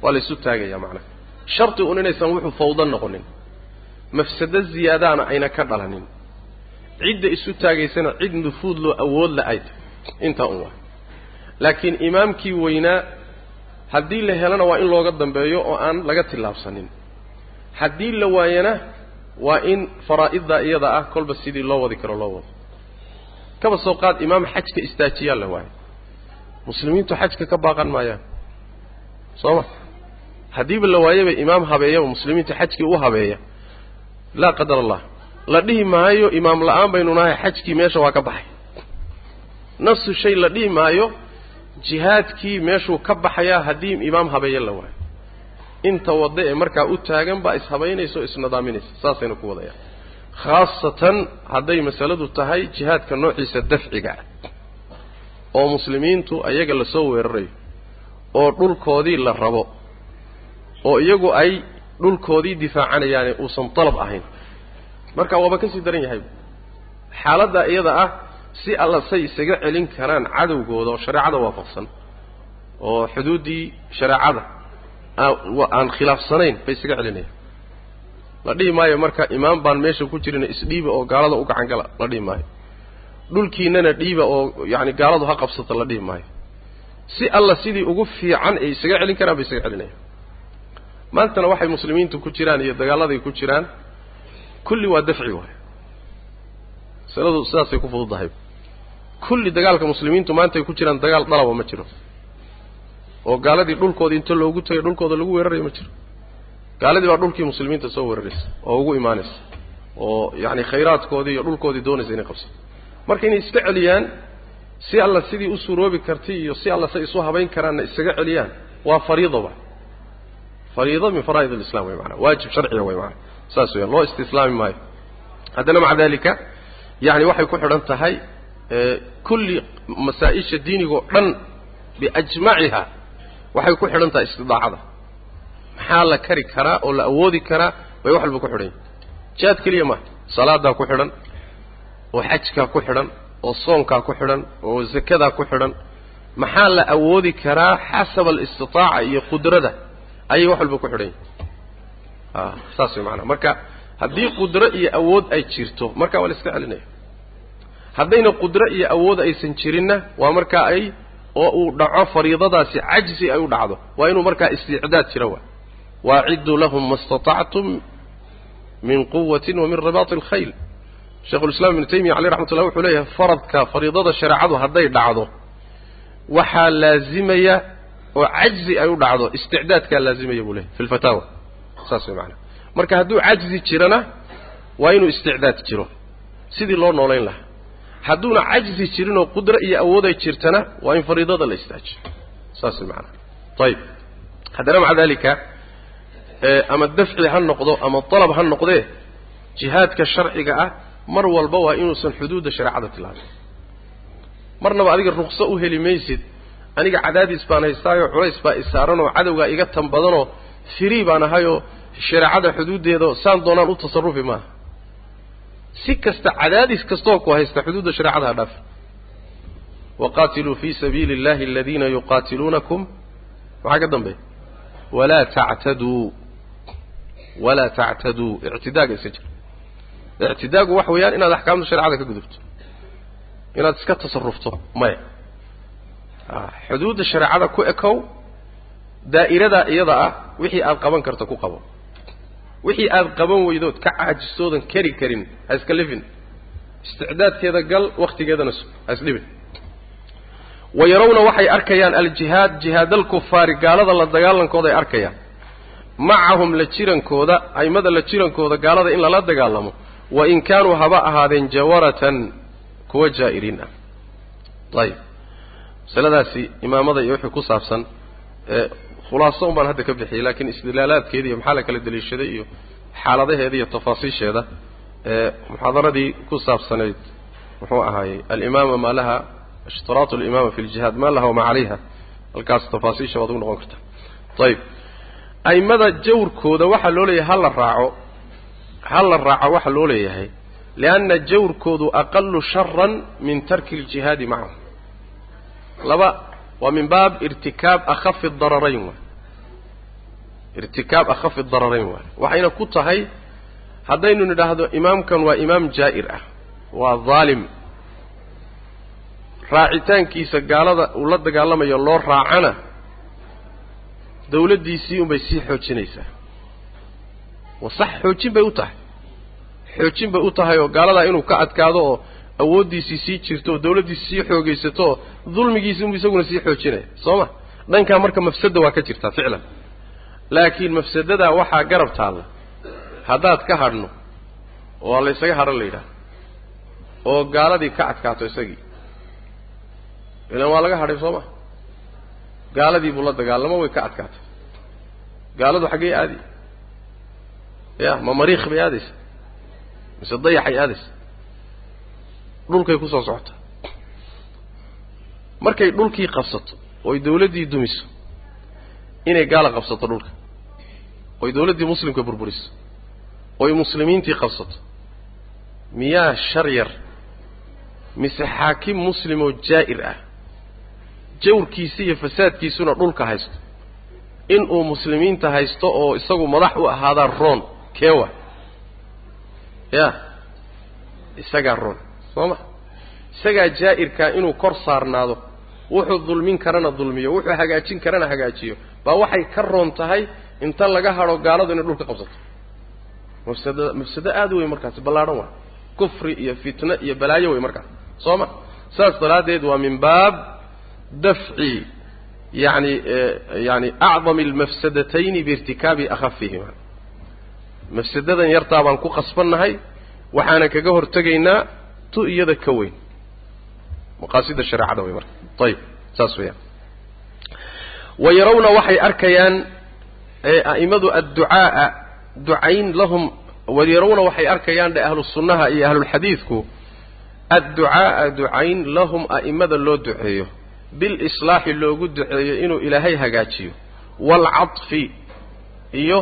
Waa la isu taagaya macnaha shardi un inaysan wuxuu fawdo noqonin. Mafsado ziyaadaana ayna ka dhalanin. Cidda isu taagaysana cid nufuud loo awood la ay tahay intaa un waa. Laakiin imaamkii weynaa haddii la helana waa in looga dambeeyo oo aan laga tillaabsanin haddii la waayana waa in faraa'iddaa iyada ah kolba sidii loo wadi karo loo wado kaba soo qaad imaam xajka istaajiyaa la waayo muslimiintu xajka ka baaqan maayaan. Soo ma haddiiba la waayaba imaam habeeyaba muslimiinta xajkii u habeeya laa qadar allah. La dhihi maayo imaam la'aan baynu nahay xajkii meesha waa ka baxay. Nafsu shay la dhihi maayo jihaadkii meeshuu ka baxayaa haddii imaam habeeye la waayo. Inta wadda ee markaa u taagan baa ishabaynaysa o isnadaaminaysa saasayna ku wadayaan khaasatan hadday masaladu tahay jihaadka noociisa dafciga ah. Oo muslimiintu ayaga la soo weerarayo. Oo dhulkoodii la rabo oo iyagu ay dhulkoodii difaacanayaane uusan dalab ahayn. Marka waaba ka sii daran yahay xaaladda iyada ah si alla say isaga celin karaan cadowgooda oo shareecada waafaqsan oo xuduuddii shareecada aan khilaafsanayn bay isaga celinayaan. La dhihi maayo marka imaam baan meesha ku jirina isdhiiba oo gaalada u gacan gala la dhihi maayo. Dhulkiinana dhiiba oo yacani gaaladu ha qabsata la dhihi maayo. Si alla sidii ugu fiican ay isaga celin karaan bay isaga celinayaan maantana waxay muslimiintu ku jiraan iyo dagaaladay ku jiraan kulli waa dafci waay masaladu sidaasay ku fududahay. Kulli dagaalka muslimiintu maanta ay ku jiraan dagaal dalaba ma jiro. Oo gaaladii dhulkoodii inta loogu tagay dhulkooda lagu weerarayo ma jiro. Gaaladii baa dhulkii muslimiinta soo weeraraysa oo ugu imaanaysa. Oo yacani khayraadkoodii iyo dhulkoodii doonaysa inay qabsato. Marka inay iska celiyaan si alla sidii u suroobi kartay iyo si alla say isu habayn karaanna isaga celiyaan waa fariidaba fariido min faraa'id alislam way maanaa waajib sharciga way maanaa saas weeyaan loo istislaami maayo. Haddana maca dalika yacni waxay ku xidhan tahay kulli masaa-isha diinigoo dhan biajmaciha waxay ku xidhan tahay istidaacada. Maxaa la kari karaa oo la awoodi karaa bay wax walba ku xidhan. Yihin jihaad keliya maaha salaadaa ku xidhan oo xajkaa ku xidhan oo soonkaa ku xidhan oo zakadaa ku xidhan. Maxaa la awoodi karaa xasaba alistitaaca iyo qudrada ayay wax walba ku xidhan. A saas way maanaa marka haddii qudro iyo awood ay jirto marka waa la iska celinaya. Haddayna qudro iyo awood aysan jirinna waa markaa ay oo uu dhaco fariidadaasi cajzi ay u dhacdo. Waa inuu markaa isticdaad jira waa. Waacidduu lahum ma istatactum min quwatin wa min ribaati alkhayl. Sheikhulislaam ibnu taymiya caleyh raxmat ullah wuxuu leeyahay faradka fariidada shareecadu hadday dhacdo waxaa laazimaya oo cajzi ay u dhacdo isticdaadkaa laazimaya buu leeyahy fi lfataawa saas way macanaa marka hadduu cajzi jirana waa inuu isticdaad jiro. Sidii loo noolayn lahaa. Hadduuna cajzi jirin oo qudro iyo awood ay jirtana waa in fariidada la istaajiyo saas way macanaa ayib haddana maca dalika ama dafci ha noqdo ama dalab ha noqdee jihaadka sharciga ah mar walba waa inuusan xuduudda shareecada tilaabin marnaba adiga rukso u heli maysid aniga cadaadis baan haystaayoo culays baa isaaranoo cadowgaa iga tan badanoo firii baan ahayoo shareecada xuduuddeeda saan doonaan u tasarufi maaha. Si kasta cadaadis kastooo ku haysta xuduudda shareecada ha dhaaf. Waqaatiluu fii sabiili اllahi aladiina yuqaatiluunakum. Maxaa ka dambeeya walaa tactaduu. Walaa tactaduu. Ictidaaga iska jira ictidaagu waxa weeyaan inaad axkaamta shareecada ka gudubto. Inaad iska tasarufto maya xuduudda shareecada ku ekow daa'iradaa iyada ah wixii aad qaban karto ku qabo. Wixii aad qaban weydood ka caajistoodan kari karin ha iska lifin. Isticdaadkeeda gal wakhtigeedana ha isdhibin wa yarawna waxay arkayaan aljihaad jihaadalkufaari gaalada la dagaalankooda ay arkayaan. Macahum la jirankooda aimada la jirankooda gaalada in lala dagaalamo. Wa in kaanuu haba ahaadeen jawaratan kuwa jaa'iriin ah. Ayib masaladaasi imaamada iyo wixii ku saabsan khulaaso un hadda ka bixiyey laakiin istidlaalaadkeeda iyo maxaa la kala daliishaday iyo xaaladaheeda iyo tafaasiisheeda muxaadaradii ku saabsanayd muxuu ahaayey alimaama maa laha ishtiraatu alimaama fi ljihaad maa laha wamaa calayha. Halkaas tafaasiisha waad ugu noqon kartaa ayib aimada jawrkooda waxaa loo leeyahay ha la raaco ha la raaco waxaa loo leeyahay lianna jawrkoodu aqalu sharan min tarki aljihaadi macahum laba waa min baab irtikaab akhafi dararayn wa irtikaab akhafi dararayn waay. Waxayna ku tahay haddaynu nidhaahdo imaamkan waa imaam jaa'ir ah waa daalim raacitaankiisa gaalada uu la dagaalamayo loo raacana dawladdiisii unbay sii xoojinaysaa. Wa sax xoojin bay u tahay. Xoojin bay u tahay oo gaaladaa inuu ka adkaado oo awooddiisii sii jirto dawladdiisi sii xoogaysato oo dulmigiisi unbu isaguna sii xoojinaya soo ma? Dhankaa marka mafsadda waa ka jirtaa ficlan. Laakiin mafsadadaa waxaa garab taalla. Haddaad ka hadhno oo laysaga hadhan la yidhaha oo gaaladii ka adkaato isagii. Ilan waa laga hadhay soo ma? Gaaladii buu la dagaalamo way ka adkaatay. Gaaladu xaggey aadi. Ya ma mariikh bay aadaysa. Mise dayaxay aadaysa dhulkay ku soo socotaa markay dhulkii qabsato oy dawladdii dumiso inay gaala qabsato dhulka oy dawladdii muslimka burburiso oy muslimiintii qabsato miyaa shar yar mise xaakim muslim oo jaa'ir ah jawrkiisi iyo fasaadkiisuna dhulka haysto inuu muslimiinta haysto oo isagu madax u ahaadaa roon keewa. Ya isagaa roon soo ma isagaa jaa'irkaa inuu kor saarnaado wuxuu dulmin karana dulmiyo wuxuu hagaajin karana hagaajiyo. Baa waxay ka roon tahay inta laga hadho gaaladu inay dhulka qabsato. Mafsadada mafsado aada wey markaasi ballaadhan waa. Kufri iyo fitno iyo balaayo wey markaas. Soo ma saas daraaddeed waa min baab dafci yani yani acdami almafsadatayni biirtikaabi akhafihima mafsadadan yartaa baan ku qasbannahay waxaana kaga hortegaynaa tu iyada ka weyn. Maqaasida shareecada wey marka. Ayib saas weeyaan. Wa yarawna waxay arkayaan a'imadu adducaaa ducayn lahum wayarawna waxay arkayaan dhe ahlu iyo ahlulxadiidku adducaaa ducayn lahum a'imada loo duceeyo. Bilislaaxi loogu duceeyo inuu ilaahay hagaajiyo. Waalcadfi iyo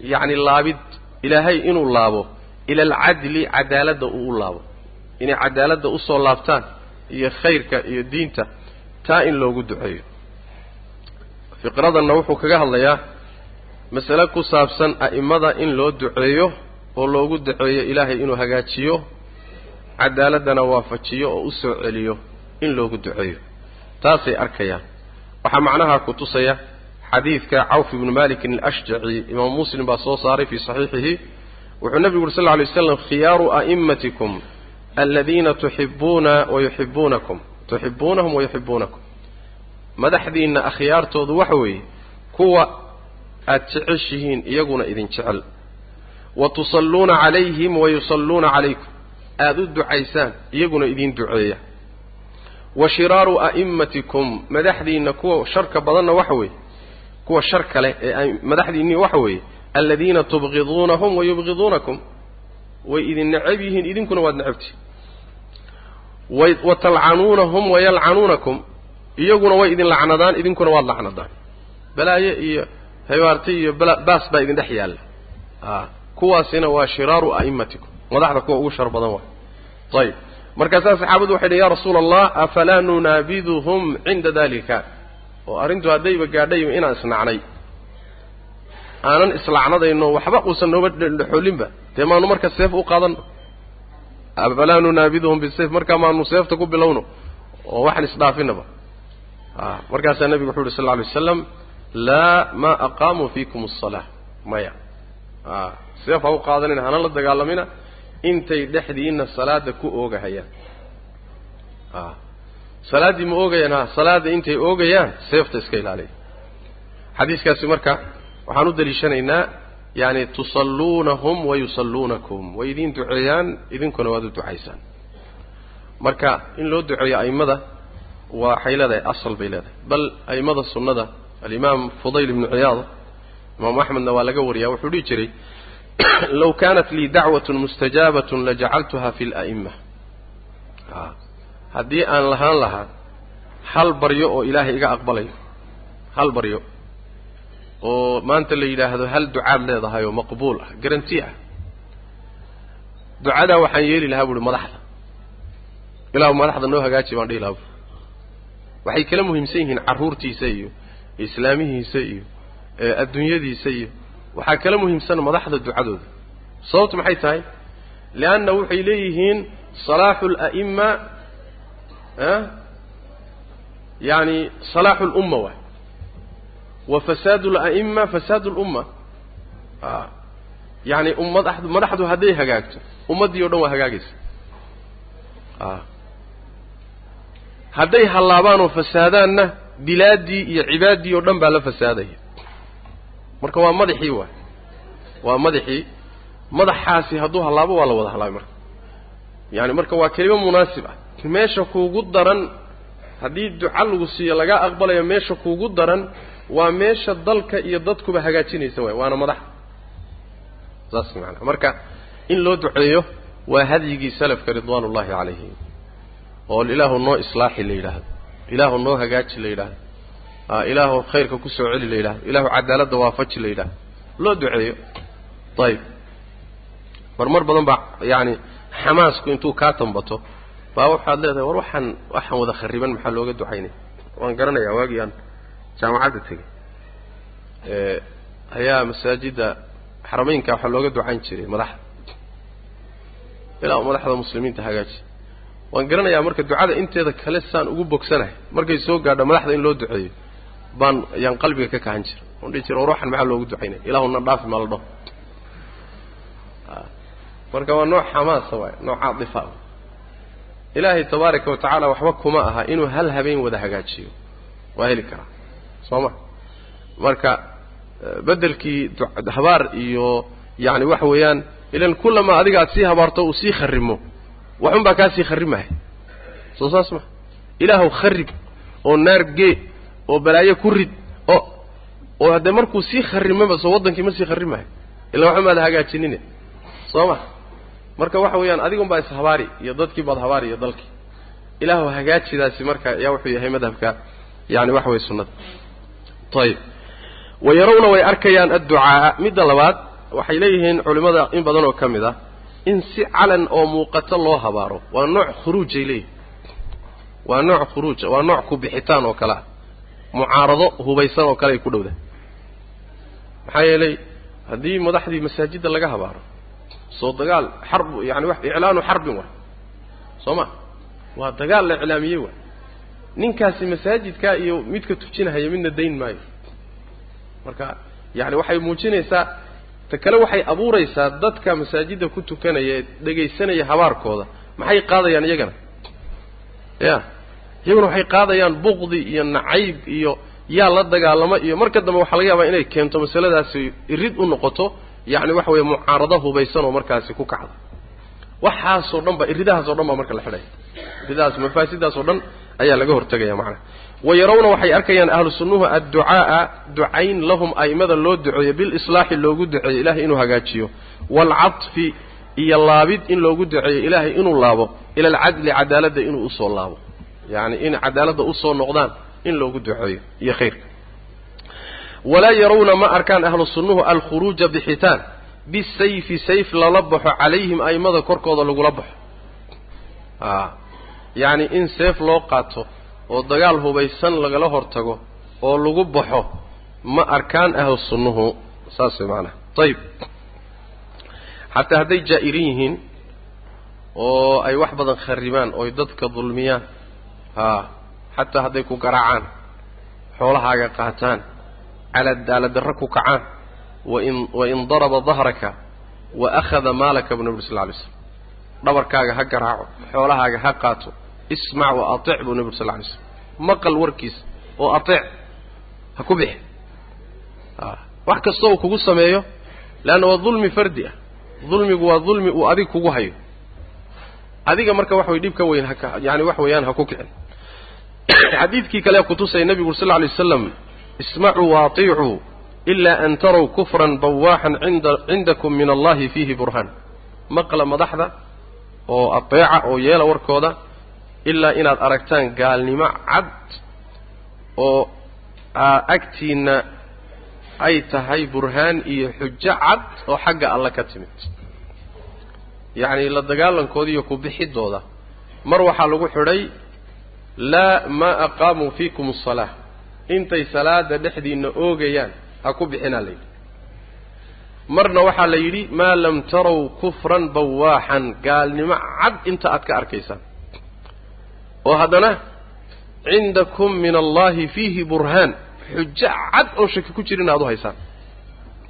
yacni laabid ilaahay inuu laabo. Ila alcadli cadaaladda uu u laabo inay cadaaladda u soo laabtaan iyo khayrka iyo diinta taa in loogu duceeyo. Fiqradanna wuxuu kaga hadlayaa masale ku saabsan a'imada in loo duceeyo oo loogu duceeyo ilaahay inuu hagaajiyo cadaaladdana waafajiyo oo u soo celiyo in loogu duceeyo. Taasay arkayaan. Waxaa macnaha ku tusaya xadiidka cawf ibnu malikin alashjaci imaamu muslim baa soo saaray fii saxiixihi wuxuu nebigu uri sal lla alay waslam khiyaaru a'immatikum aladiina tuxibuuna wayuxibuunakum tuxibuunahum wayuxibuunakum madaxdiinna akhyaartoodu waxa weeye kuwa aada jeceshihiin iyaguna idin jecel wa tusalluuna calayhim wayusalluuna calaykum aada u ducaysaan iyaguna idin duceeya wa shiraaru a'immatikum madaxdiinna kuwa sharka badanna waxa weeye kuwa shar kale ee madaxdiinni waxa weeye aladiina tubqiduunahum wayubqiduunakum way idin necab yihiin idinkuna waad necabtihin wa talcanuunahum wayalcanuunakum iyaguna way idin lacnadaan idinkuna waad lacnadaan. Balaaye iyo haybaarti iyo baas baa idin dhex yaalla. A kuwaasina waa shiraaru a'immatikum. Madaxda kuwa ugu shar badan waay ayib markaasaa saxaabadu waxay dhi ya rasuula allah afalaa nunaabiduhum cinda dalika oo arrintu haddayba gaadhayba inaan isnacnay. Aanan islacnadayno waxba uusan nooba dhexoolinba dee maanu marka seef u qaadanno afalaa nunaabiduhum bisayf markaa maanu seefta ku bilowno oo waxaan isdhaafinaba. A markaasaa nebigu wuxu uhi sal lla alay waslam laa maa aqaamuu fiikum asalaa maya. A seef ha u qaadanina hana la dagaalamina intay dhexdiina salaada ku oogahayaan. A salaaddii ma oogayaan ha salaadda intay oogayaan seefta iska ilaaliya. Xadiiskaasi marka waxaan u daliishanaynaa yani tusalluunahum wayusalluunakum way idiin duceeyaan idinkuna waad u ducaysaan marka in loo duceeyo a'immada waxay leedahay asal bay leedahay. Bal a'immada sunnada alimaam fudayl ibnu ciyaad imaamu axmedna waa laga wariyaa wuxuu dhihi jiray *coughs* low kaanat lii dacwatun mustajaabatun lajacaltuha fi la'imma haddii aan lahaan lahaa hal baryo oo ilaahay iga aqbalayo hal baryo oo maanta la yidhaahdo hal ducaad leedahay oo maqbuul ah garanti ah. Ducadaa waxaan yeeli lahaa buuhi madaxda. Ilaahu madaxda noo hagaaji baan dhihi lahaa buui waxay kala muhiimsan yihiin carruurtiisa iyo islaamihiisa iyo adduunyadiisa iyo. Waxaa kala muhiimsan madaxda ducadooda. Sababtu maxay tahay? Lianna waxay leeyihiin salaaxu ala'ima yani salaaxu lumma waay wa fasaadu ala'ima fasaadu lumma yani ummad madaxdu hadday hagaagto ummaddii o dhan waa hagaagaysa. Hadday hallaabaan oo fasaadaanna bilaaddii iyo cibaaddii oo dhan baa la fasaadaya. Marka waa madaxii waay. Waa madaxii madaxaasi hadduu hallaabo waa la wada hallaabay marka. Yaani marka waa kelimo munaasib ah. Meesha kuugu daran haddii duca lagu siiyo laga aqbalayo meesha kuugu daran waa meesha dalka iyo dadkuba hagaajinaysa waay waana madaxa saas macanaa marka in loo duceeyo waa hadyigii salafka ridwaan ullahi calayhim oo ilaahu noo islaaxi la yidhaahdo ilaahu noo hagaaji la yidhaahdo ilaahu khayrka ku soo celi la yidhahdo ilaahu cadaaladda waafaji la yidhahdo loo duceeyo. Ayib marmar badan baa yaani xamaasku intuu kaa tambato baa waxaad leedahay war waxaan waxaan wada khariban maxaa looga ducaynaya waan garanayaa waagii aan jaamacadda tegey ayaa masaajidda xarameynka waxaa looga ducayn jiray madaxda. Ilaa madaxda muslimiinta hagaaji. Waan garanayaa marka ducada inteeda kale saan ugu bogsanahay markay soo gaadho madaxda in loo duceeyo baan ayaan qalbiga ka kahan jira on dhihi jira war waxan maxaa loogu ducaynaya ilaahu na dhaafi ma la dhaho marka waa nooc xamaasa waay nooc caadifa ilaahay tabaaraka wa tacaala waxba kuma aha inuu hal habeen wada hagaajiyo. Waa heli karaa soo ma marka beddelkii habaar iyo yacni waxa weeyaan ilan kullama adiga aad sii habaarto uu sii kharrimo. Waxun baa kaa soo saas ma. Ilaahuw kharrib oo naar gee oo balaayo ku rid oo oo haddee markuu sii kharrimaba soo waddankii ma sii kharrimayo illa waxun baad hagaajinine. Soo ma. Marka waxa weeyaan adigun baa ishabaari iyo dadkii baad habaari iyo dalkii. Ilaahu hagaajidaasi marka yaa wuxuu yahay madhabka yani waxa weye sunnada ayib wa yarawna way arkayaan adducaaa midda labaad waxay leeyihiin culimmada in badan oo ka mid ah in si calan oo muuqato loo habaaro. Waa nooc khuruujay leeyihiin waa nooc khuruuja waa nooc ku bixitaan oo kale ah. Mucaarado hubaysan oo kale ay ku dhowdahay maxaa yeelay haddii madaxdii masaajidda laga habaaro soo dagaal xarb yani iclaanu xarbin waay soo ma? Waa dagaal la iclaamiyey waay ninkaasi masaajidkaa iyo midka tujinahaya midna dayn maayo. Marka yani waxay muujinaysaa ta kale waxay abuuraysaa dadka masaajidda ku tukanaya ee dhegaysanaya habaarkooda. Maxay qaadayaan iyagana? Ya. Iyaguna waxay qaadayaan buqdi iyo nacayb iyo yaa la dagaalamo iyo marka dambe waxaa laga yaabaa inay keento masaladaasi irid u noqoto yacni waxa weeye mucaarado hubaysan oo markaasi ku kacda. Waxaasoo dhan ba iridahaasoo dhan baa marka la xidhaya iridahaas mafaasidaas oo dhan ayaa laga hortegaya macnaha wa yarawna waxay arkayaan ahlu sunnuhu adducaaa ducayn lahum a'immada loo duceeyo bilislaaxi loogu duceeyo ilaahay inuu hagaajiyo. Waalcadfi iyo laabid in loogu duceeyo ilaahay inuu laabo ila alcadli cadaaladda inuu u soo laabo. Yacni in cadaaladda u soo noqdaan in loogu duceeyo iyo khayrka. Walaa yarawna ma arkaan ahlu sunnuhu alkhuruuja bixitaan bisayfi sayf lala baxo calayhim a'immada korkooda lagula baxo yacni in seef loo qaato oo dagaal hubaysan lagala hortago oo lagu baxo ma arkaan ahlu sunnuhu. Saas way macanaha ayib xataa hadday jaa'irin yihiin oo ay wax badan kharribaan ooy dadka dulmiyaan haa xataa hadday ku garaacaan xoolahaaga qaataan caladaaladarro ku kacaan wain wain daraba dahraka wa akhada maalaka buu nabi ur sal lay slam dhabarkaaga ha garaaco xoolahaaga ha qaato ismac wa atic buu nabi ur sal lay slam maqal warkiisa oo ateec ha ku bixi. A wax kasta uu kugu sameeyo leanna waa dulmi fardi ah. Dulmigu waa dulmi uu adig kugu hayo. Adiga marka wax way dhib ka weyn haka yani wax weeyaan ha ku kicin. *coughs* Xadiidkii kale kutusaya nebigu ur sal lla alay waslam ismacuu waaطicuu ilaa an tarow kufran bawaaxan inda cindakum min allahi fiihi burhaan maqla madaxda oo ateeca oo yeela warkooda ilaa inaad aragtaan gaalnimo cad oo agtiinna ay tahay burhaan iyo xujo cad oo xagga alle ka timid. Yacni la dagaalankoodi iyo ku bixidooda. Mar waxaa lagu xidhay laa maa aqaamuu fiikum asalaa intay salaada dhexdiinna oogayaan ha ku bixinaa la yidhi. Marna waxaa la yidhi maa lam tarow kufran bawaaxan. Gaalnimo cad inta aad ka arkaysaan oo haddana cindakum min allahi fiihi burhaan. Xujo cad oon shaki ku jirin aad u haysaan.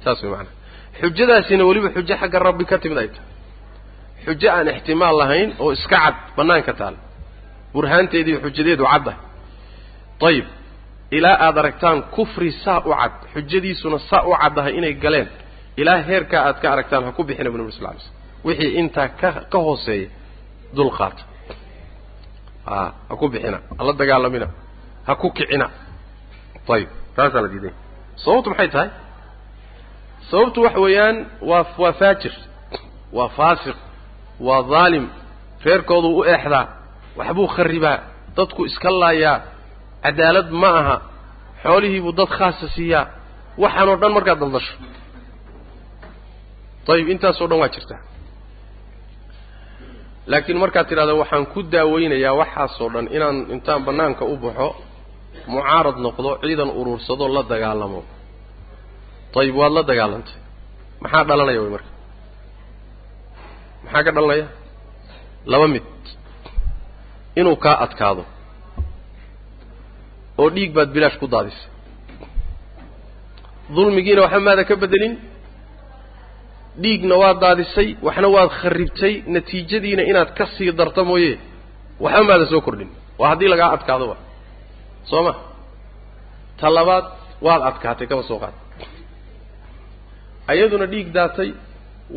Saas way macanaa xujadaasina weliba xujo xagga rabbi ka timid ay tahay. Xujo aan ixtimaal lahayn oo iska cad bannaanka taal. Burhaanteediiyo xujadeedu caddahay ayib ilaa aad aragtaan kufri saa u cad. Xujadiisuna saa u caddahay inay galeen. Ilaa heerkaa aad ka aragtaan ha ku bixina bu nabi sal lay slm wixii intaa ka ka hooseeya dulqaata a ha ku bixina. Hala dagaalamina. Ha ku kicina. Ayib taasaa la diiday. Sababtu maxay tahay? Sababtu waxa weeyaan waa waa faajir waa faasiq waa dhaalim reerkooduu u eexdaa waxbuu kharibaa dadku iska laayaa cadaalad ma aha xoolihiibuu dad khaasa siiyaa waxaanoo dhan markaad daldasho. Ayib intaasoo dhan waa jirtaa laakiin markaad tidhahdo waxaan ku daaweynayaa waxaasoo dhan inaan intaan bannaanka u baxo mucaarad noqdo ciidan uruursado la dagaalamo. Ayib waad la dagaalantay. Maxaa dhalanaya way marka? Maxaa ka dhalanaya? Laba mid. Inuu kaa adkaado. Oo dhiig baad bilaash ku daadisay dulmigiina waxba maada ka bedelin dhiigna waad daadisay waxna waad kharibtay natiijadiina inaad ka sii darto mooye. Waxba maada soo kordhin. Waa haddii lagaa adkaadoba soo ma? Ta labaad waad adkaatay kaba soo qaad. Ayaduna dhiig daatay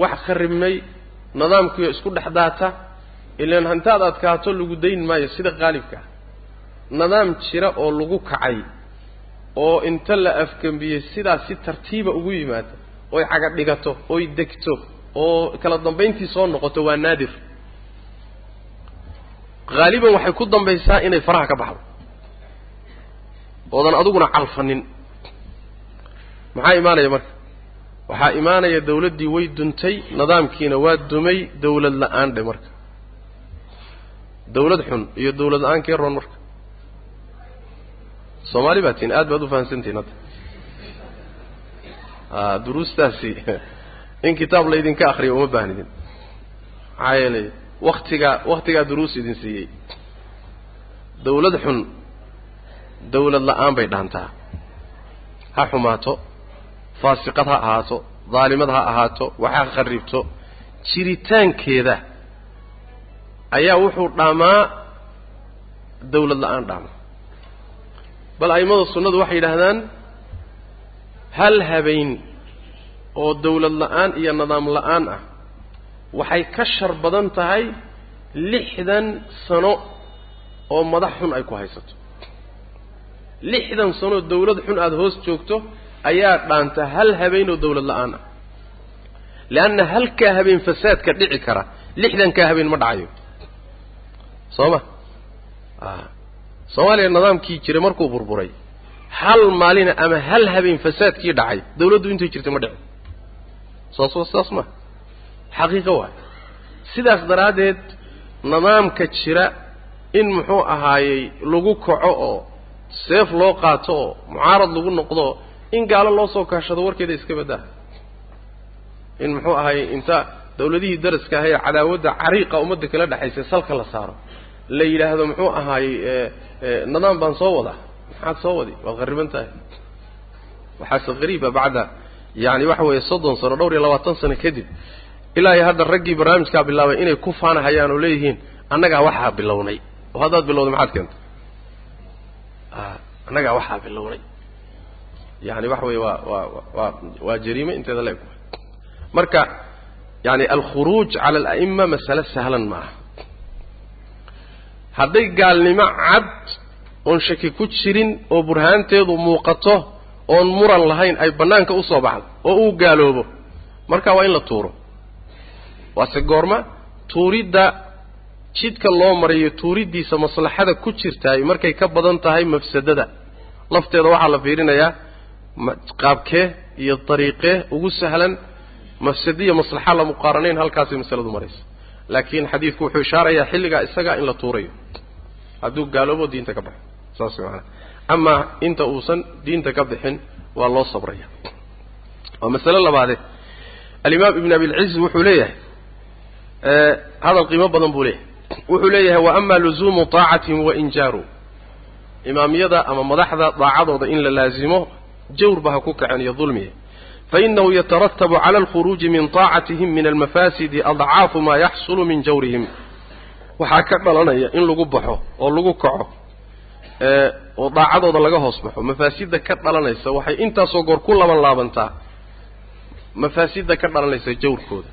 wax kharibmay nidaamkiiyo isku dhex daata. Ilaan hantaad adkaato lagu dayn maayo sida qaalibka ah. Nidaam jira oo lagu kacay oo inta la afgembiyey sidaas si tartiiba ugu yimaada oy caga dhigato oy degto oo kala dambayntii soo noqoto waa naadir. Haaliban waxay ku dambaysaa inay faraha ka baxdo. Oodan adiguna calfanin. Maxaa imaanaya marka? Waxaa imaanaya dawladdii way duntay nidaamkiina waa dumay dawlad la'aan dhe marka. Dawlad xun iyo dawlad la'aan kee roon marka? Soomaali baa tihin aad baad u fahamsantihin hadda duruustaasi *laughs* in kitaab laydinka akriyo uma baahnidin maxaa yeelay waktigaa waktigaa duruus idin siiyey. Dawlad xun dawlad la'aan bay dhaantaa. Ha xumaato faasiqad ha ahaato daalimad ha ahaato waxa kharibto jiritaankeeda ayaa wuxuu dhaamaa dawlad la'aan dhaama bal a'immada sunnadu waxay yidhaahdaan hal habeen oo dawlad la'aan iyo nidaam la'aan ah waxay ka shar badan tahay lixdan sano oo madax xun ay ku haysato. Lixdan sanoo dawlad xun aada hoos joogto ayaa dhaanta hal habeen oo dawlad la'aan ah. Leanna halkaa habeen fasaadka dhici kara lixdankaa habeen ma dhacayo soo ma? A soomaaliya nidaamkii jiray markuu burburay hal maalina ama hal habeen fasaadkii dhacay dawladdu intay jirtay ma dhicin saas saas ma. Xaqiiqo waay. Sidaas daraaddeed nidaamka jira in muxuu ahaayey lagu kaco oo seef loo qaato oo mucaarad lagu noqdo in gaalo loo soo kaashado warkeeda iska baddaa in muxuu ahaayey inta dawladihii daraska ahay ee cadaawadda cariiqa ummadda kala dhexaysa salka la saaro la yidhaahdo muxuu ahaayey nidaam baan soo wadaa maxaad soo wadi? Waad qarriban tahay. Waxaase qariiba bacda. Yani waxa weeye soddon sano dhowr iyo labaatan sano kadib ilaa iyo hadda raggii barnaamijkaa bilaabay inay ku faanahayaan oo leeyihiin annagaa waxaa bilownay. Oo haddaad bilowday maxaad keentay? Annagaa waxaa bilownay. Yani waxa weeye waa waa waa waa jariime inteeda la eg marka yani alkhuruuj cala ala'ima masale sahlan ma aha hadday gaalnimo cad oon shaki ku jirin oo burhaanteedu muuqato oon muran lahayn ay bannaanka u soo baxdo oo uu gaaloobo. Marka waa in la tuuro. Waase goorma tuuridda jidka loo marayo tuuriddiisa maslaxada ku jirtaay markay ka badan tahay mafsadada. Lafteeda waxaa la fiirinayaa qaabkee iyo dariiqee ugu sahlan mafsadiya maslaxa la muqaaranayn halkaasay masaladu maraysa laakiin xadiidku wuxuu ishaarayaa xilligaa isagaa in la tuurayo. Hadduu gaaloobo diinta ka baxo saas maanaa amaa inta uusan diinta ka bixin waa loo sabraya. Waa masale labaade. Alimaam ibn abilciz wuxuu leeyahay hadal qiimo badan buu leeyahay. Wuxuu leeyahay wa ama luzuumu taacatihim wa injaaru imaamiyada ama madaxda daacadooda in la laazimo jawrba ha ku kaceen iyo dulmiya fainahu yataratabu cala alkhuruuji min taacatihim min almafaasidi adcaafu maa yaxsulu min jawrihim. Waxaa ka dhalanaya in lagu baxo oo lagu kaco oo daacadooda laga hoos baxo. Mafaasidda ka dhalanaysa waxay intaasoo goor ku laban laabantaa. Mafaasidda ka dhalanaysa jawrkooda.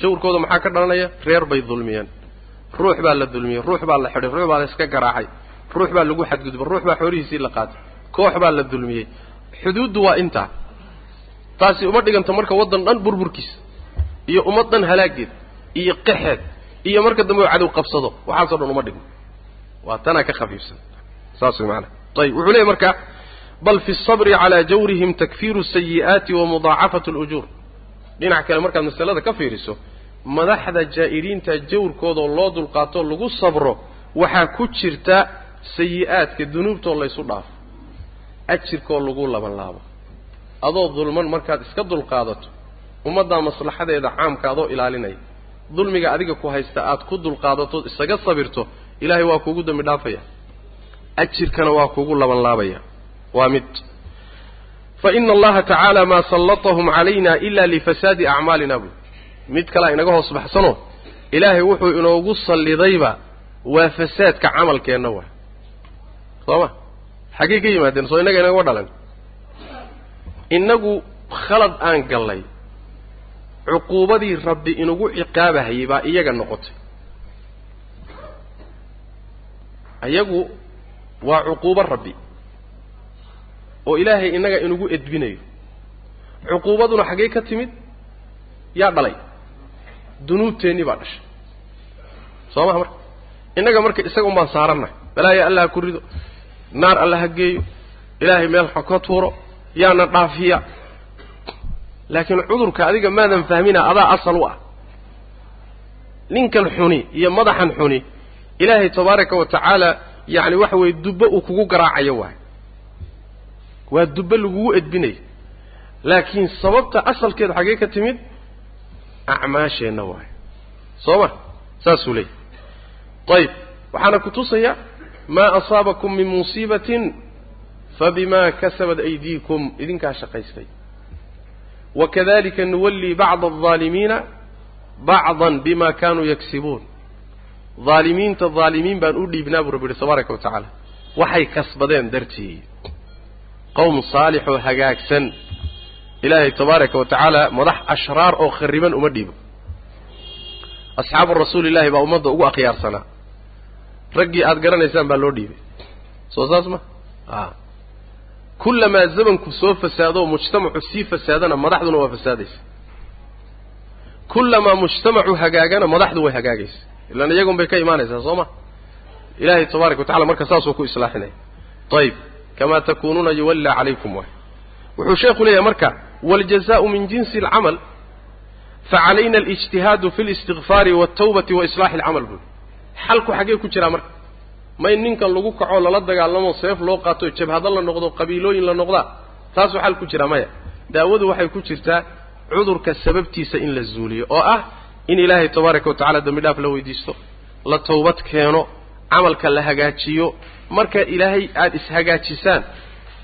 Jawrkooda maxaa ka dhalanaya? Reer bay dulmiyeen. Ruux baa la dulmiyey. Ruux baa la xidhay. Ruux baa la iska garaacay. Ruux baa lagu xadgudbay ruux baa xoolihiisii la qaatay. Koox baa la dulmiyey. Xuduuddu waa intaa. Taasi uma dhiganto marka waddan dhan burburkiisa iyo ummad dhan halaageed iyo qaxeed iyo marka dambe cadow qabsado. Waxaasoo dhan uma dhigno waa tanaa ka khafiifsan saas way maanaa ayib wuxuu leeyahy marka bal fi sabri calaa jawrihim takfiiru sayi'aati wa mudaacafatu alujuur dhinac kale markaad masalada ka fiiriso madaxda jaa'iriinta jawrkoodao loo dulqaatoo lagu sabro waxaa ku jirta sayi-aadka dunuubtoo laysu dhaafo. Ajirkoo lagu laban laabo adoo dulman markaad iska dulqaadato ummaddaa maslaxadeeda caamka adoo ilaalinaya. Dulmiga adiga ku haysta aad ku dulqaadatood isaga sabirto ilaahay waa kuugu dambi dhaafaya ajirkana waa kuugu laban laabaya waa mid. Fa ina allaha tacaala maa sallatahum calayna ila lifasaadi acmaalina buy mid kalea inaga hoos baxsano ilaahay wuxuu inoogu sallidayba waa fasaadka camalkeenna waa. Soo ma? Xaggey ka yimaadeen soo innaga inagama dhalan innagu khalad aan gallay cuquubadii rabbi inagu ciqaabahayay baa iyaga noqotay. Iyagu waa cuquubo rabbi. Oo ilaahay innaga inagu edbinayo. Cuquubaduna xaggey ka timid yaa dhalay. Dunuubteennii baa dhashay. Soo maha marka? Innaga marka isaga un baan saarannahay balaaya allah ku rido naar alla ha geeyo ilaahay meel ha ka tuuro yaana dhaafiya. Laakiin cudurka adiga maadan fahmina adaa asal u ah. Ninkan xuni iyo madaxan xuni ilaahay tabaaraka wa tacaala yacni waxa weeye dubbo uu kugu garaacayo waay. Waa dubbo lagugu edbinayo laakiin sababta asalkeedu xaggee ka timid acmaasheenna waay. Soo ma saasuu leeyahy ayib waxaana ku tusaya maa asaabakum min musiibatin fabima kasabat aydiikum. Idinkaa shaqaystay. Wakadalika nuwallii bacda aldaalimiina bacdan bima kanuu yagsibuun daalimiinta daalimiin baan u dhiibnaa buu rabbi yihi tabaaraka wa tacaala. Waxay kasbadeen dartii. Qowm saalix oo hagaagsan ilaahay tabaaraka wa tacaala madax ashraar oo khariban uma dhiibo. Asxaabu rasuulillahi baa ummadda ugu akhyaarsanaa raggii aada garanaysaan baa loo dhiibay. Soo saas ma? A kullamaa zamanku soo fasaado mujtamacu sii fasaadana madaxduna waa fasaadaysa kullamaa mujtamacu hagaagana madaxdu way hagaagaysa ilan iyagun bay ka imaanaysaa soo ma? Ilaahay tabaaraka watacala marka saasuu ku islaaxinaya ayib kamaa takuunuuna yuwallaa calaykum waay. Wuxuu sheekhu leeyahay marka waljazau min jinsi alcamal facalayna alijtihaadu fi listigfaari waltawbati waislaaxi alcamal. Buuli xalku xaggee ku jiraa marka. May ninkan lagu kaco lala dagaalamo seef loo qaato jabhado la noqdo qabiilooyin la noqdaa taasuu xal ku jira maya. Daawadu waxay ku jirtaa cudurka sababtiisa in la zuuliyo oo ah in ilaahay tabaaraka wa tacala dembi dhaaf la weydiisto la tawbad keeno camalka la hagaajiyo. Marka ilaahay aada ishagaajisaan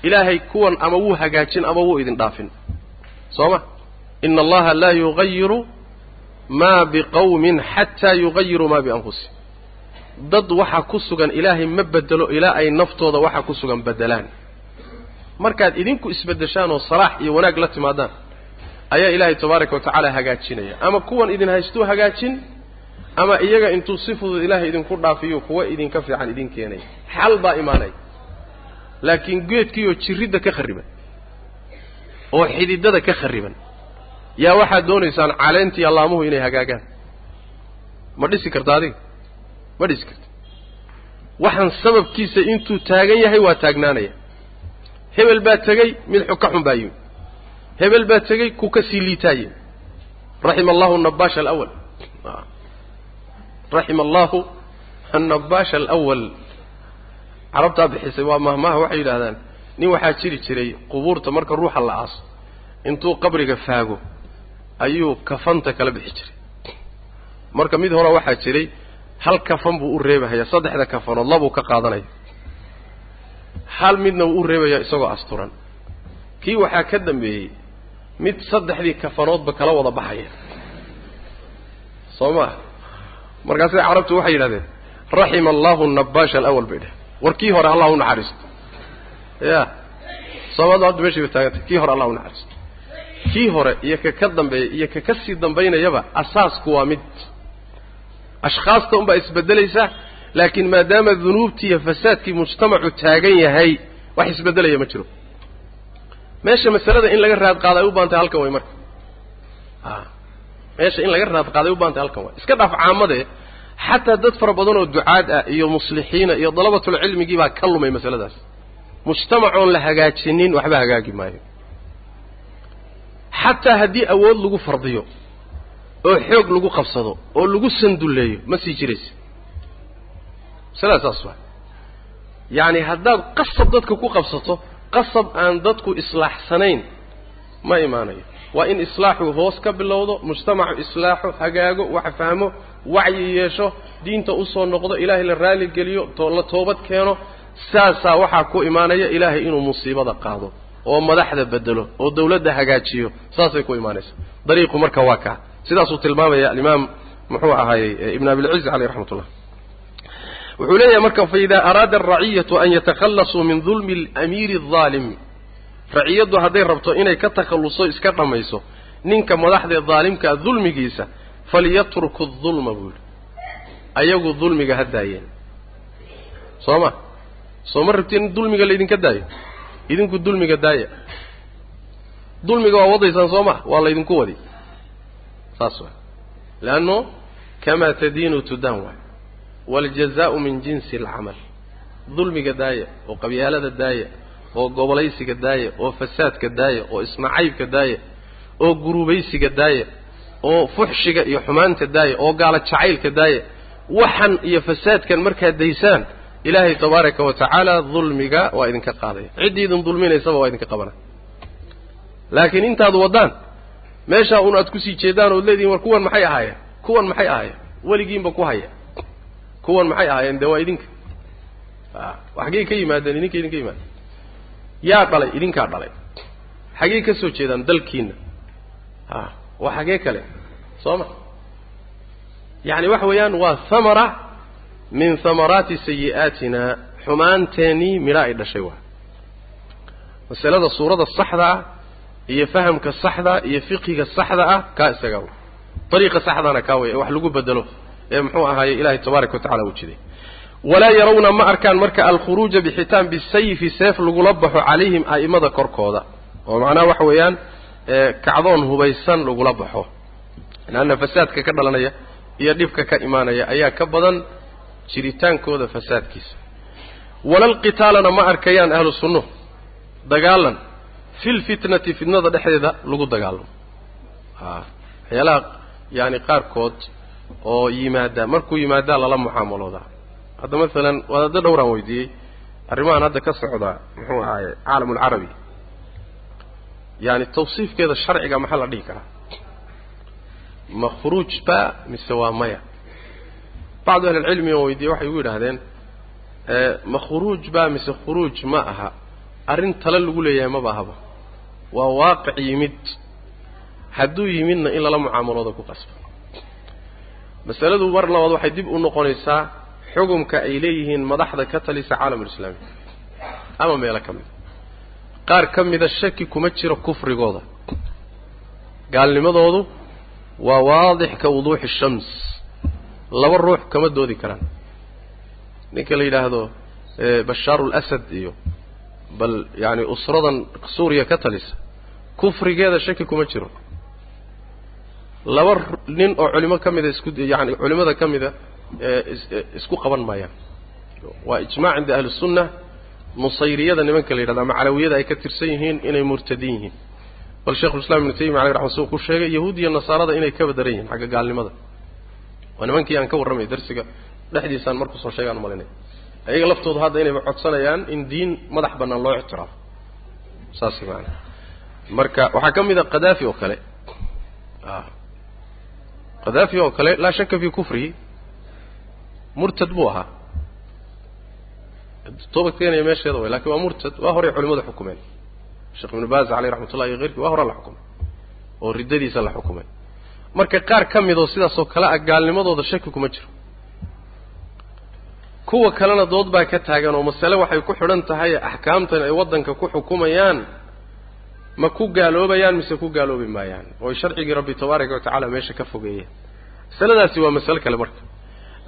ilaahay kuwan ama wuu hagaajin ama wuu idin dhaafin. Soo ma? Ina allaha laa yugayiru maa biqawmin xataa yugayiruu maa bianfusihim dad waxa ku sugan ilaahay ma bedelo ilaa ay naftooda waxa ku sugan bedelaan markaad idinku isbeddeshaan oo salaax iyo wanaag la timaadaan ayaa ilaahay tabaaraka wa tacaala hagaajinaya. Ama kuwan idin haystuu hagaajin ama iyaga intuu si fudud ilaahay idinku dhaafiyo kuwa idinka fiican idin keenaya xal baa imaanaya laakiin geedkiioo jirridda ka kharriban oo xididada ka kharriban yaa waxaad doonaysaan caleentii allaamuhu inay hagaagaan. Ma dhisi karta adiga? Ma dhisi karta. Waxaan sababkiisa intuu taagan yahay waa taagnaanaya. Hebel baa tegey mid ka xun baa yimi hebel baa tegey ku ka sii liitaa yimi raxima allahu annabaasha alawal raxima allahu annabaasha alawal carabtaa bixisay waa mahmaha waxay yidhaahdaan nin waxaa jiri jiray qubuurta marka ruuxa la aaso intuu qabriga faago ayuu kafanta kala bixi jiray. Marka mid hore waxaa jiray hal kafan buu u reebahaya saddexda kafanood labuu ka qaadanaya. Hal midna wuu u reebaya isagoo asturan. Kii waxaa ka dambeeyey mid saddexdii kafanoodba kala wada baxaya. Soo maa markaasay carabtu waxay yidhahdeen raxima allahu nabaasha alawal bay dheh war kii hore allah u ya soomaalida hadda meeshii bay taagantay kii hore allah u kii hore iyo ka ka dambeeya iyo ka ka sii dambaynayaba asaasku waa mid. Ashkhaasta unbaa isbeddelaysa laakiin maadaama dunuubtii iyo fasaadkii mujtamacu taagan yahay wax isbeddelaya ma jiro meesha masalada in laga raad qaada ay u baantay halkan way marka. A meesha in laga raad qaaday u baantay halkan way. Iska dhaaf caamadee xataa dad fara badan oo ducaad ah iyo muslixiina iyo dalabatulcilmigii baa ka lumay masaladaas. Mujtamacoon la hagaajinin waxba hagaagi maayo. Xataa haddii awood lagu fardiyo oo xoog lagu qabsado oo lagu sandulleeyo ma sii jiraysa. Masalada saas waa yacni haddaad qasab dadka ku qabsato qasab aan dadku islaaxsanayn. Ma imaanayo. Waa in islaaxu hoos ka bilowdo mujtamacu islaaxo hagaago wax fahmo wacyi yeesho diinta u soo noqdo ilaahay la raali geliyo la toobad keeno saasaa waxaa ku imaanaya ilaahay inuu musiibada qaado oo madaxda bedelo oo dawladda hagaajiyo. Saasay ku imaanaysa. Dariiqu marka waa kaa sidaasuu tilmaamaya alimaam muxuu ahaayey ibn abilciz caleyh raxmat ullah wuxuu leeyahay marka faida araada araciyatu an yatakhallasuu min dulmi alamiiri aldaalim raciyaddu hadday rabto inay ka takhalluso iska dhammayso ninka madaxdaee daalimkaa dulmigiisa falyatruku dulma buu yihi ayagu dulmiga ha daayeen. Soo ma? Soo ma rabtiin in dulmiga laydinka daayo? Idinku dulmiga daaya dulmiga waa wadaysaan soo ma? Waa laydinku wadi. Saas waay. Leanno kamaa tadiinu tudaan waay waaljazaau min jinsi alcamal dulmiga daaya oo qabyaalada daaya oo gobolaysiga daaya oo fasaadka daaya oo isnacaybka daaya oo guruubaysiga daaya oo fuxshiga iyo xumaanta daaya oo gaala jacaylka daaya waxan iyo fasaadkan markaad daysaan ilaahay tabaaraka wa tacaala dulmiga waa idinka qaadaya ciddii idin dulminaysaba waa idinka qabana laakiin intaad waddaan meeshaa un aad ku sii jeedaan ood leedihin war kuwan maxay ahaayeen kuwan maxay ahaayeen weligiinba ku haya kuwan maxay ahaayeen? Dee waa idinka. A xaggey ka yimaadeen idinka idinka yimaadeen. Yaa dhalay idinkaa dhalay. Xaggey ka soo jeedaan dalkiina a waa xaggee kale. Soo ma? Yacni waxa weeyaan waa hamara min hamaraati sayi'aatina xumaanteennii midha ay dhashay waa. Masalada suurada saxda ah iyo fahamka saxda iyo fiqiga saxda ah kaa isagaa wey dariiqa saxdana kaa ee wax lagu bedelo ee muxuu ahaaye ilaahay tabaaraka wa tacala uu jiday walaa yarawna ma arkaan marka alkhuruuja bixitaan bisayfi seef lagula baxo calayhim a'imada korkooda. Oo macnaha waxa weeyaan kacdoon hubaysan lagula baxo. Leanna fasaadka ka dhalanaya iyo dhibka ka imaanaya ayaa ka badan jiritaankooda fasaadkiisa. Walalqitaalana ma arkayaan ahlu sunnuh dagaalan filfitnati fitnada dhexdeeda lagu dagaalamo. A waxyaalaha yaani qaarkood oo yimaada markuu yimaadaa lala mucaamaloodaa hadda masalan wadaaddo dhowraan weydiiyey. Arrimahan hadda ka socda muxuu ahaaye caalam alcarabi yaani tawsiifkeeda sharciga maxaa la dhihi karaa? Ma khuruuj ba mise waa maya? Bacdu ahli lcilmi oo weydiiyey waxay ugu yidhaahdeen ma khuruuj ba mise khuruuj ma aha. Arrin tale lagu leeyahay maba ahaba. Waa waaqic yimid. Hadduu yimidna in lala mucaamalooda ku qasba masaladu mar labaad waxay dib u noqonaysaa xugumka ay leeyihiin madaxda ka talisa caalamulislaami ama meelo ka mida qaar ka mida shaki kuma jiro kufrigooda. Gaalnimadoodu waa waadix ka wuduuxi shams. Laba ruux kama doodi karaan. Ninka la yidhaahdo bashaaru lasad iyo bal yaani usradan suuriya ka talisa kufrigeeda shaki kuma jiro laba nin oo culimo ka mida isku yani culimada ka mida isku qaban maayaan. Waa ijmac cinda ahli sunna nusayriyada nimanka la yidhahdo ama calawiyada ay ka tirsan yihiin inay murtadiin yihiin. Bal sheikhulislaam ibnu taymiya aleyh raxmat suu ku sheegay yahuud iyo nasaarada inay kaba daran yihiin xagga gaalnimada. Waa nimankii aan ka warramay darsiga dhexdiisaan marku soo sheegaan malinay. Ayaga laftooda hadda inayba codsanayaan in diin madax bannaan loo ictiraafo saas maana marka waxaa ka mid a kadaafi oo kale kadaafi oo kale laa shaka fii kufrihi murtad buu ahaa toobad keenaya meesheeda way laakiin waa murtad waa horay culimadu xukumeen sheekh ibnu baaz caleyh raxmat ullahi iyo keyrkii waa hore la xukumay oo riddadiisa la xukumay marka qaar ka mid oo sidaas oo kale ah gaalnimadooda shaki kuma jiro kuwa kalena dood baa ka taagan oo masale waxay ku xidhan tahay axkaamtan ay waddanka ku xukumayaan ma ku gaaloobayaan mise ku gaaloobi maayaan? Oo sharcigii rabbi tabaaraka wa tacaala meesha ka fogeeyeen. Masaladaasi waa masale kale marka.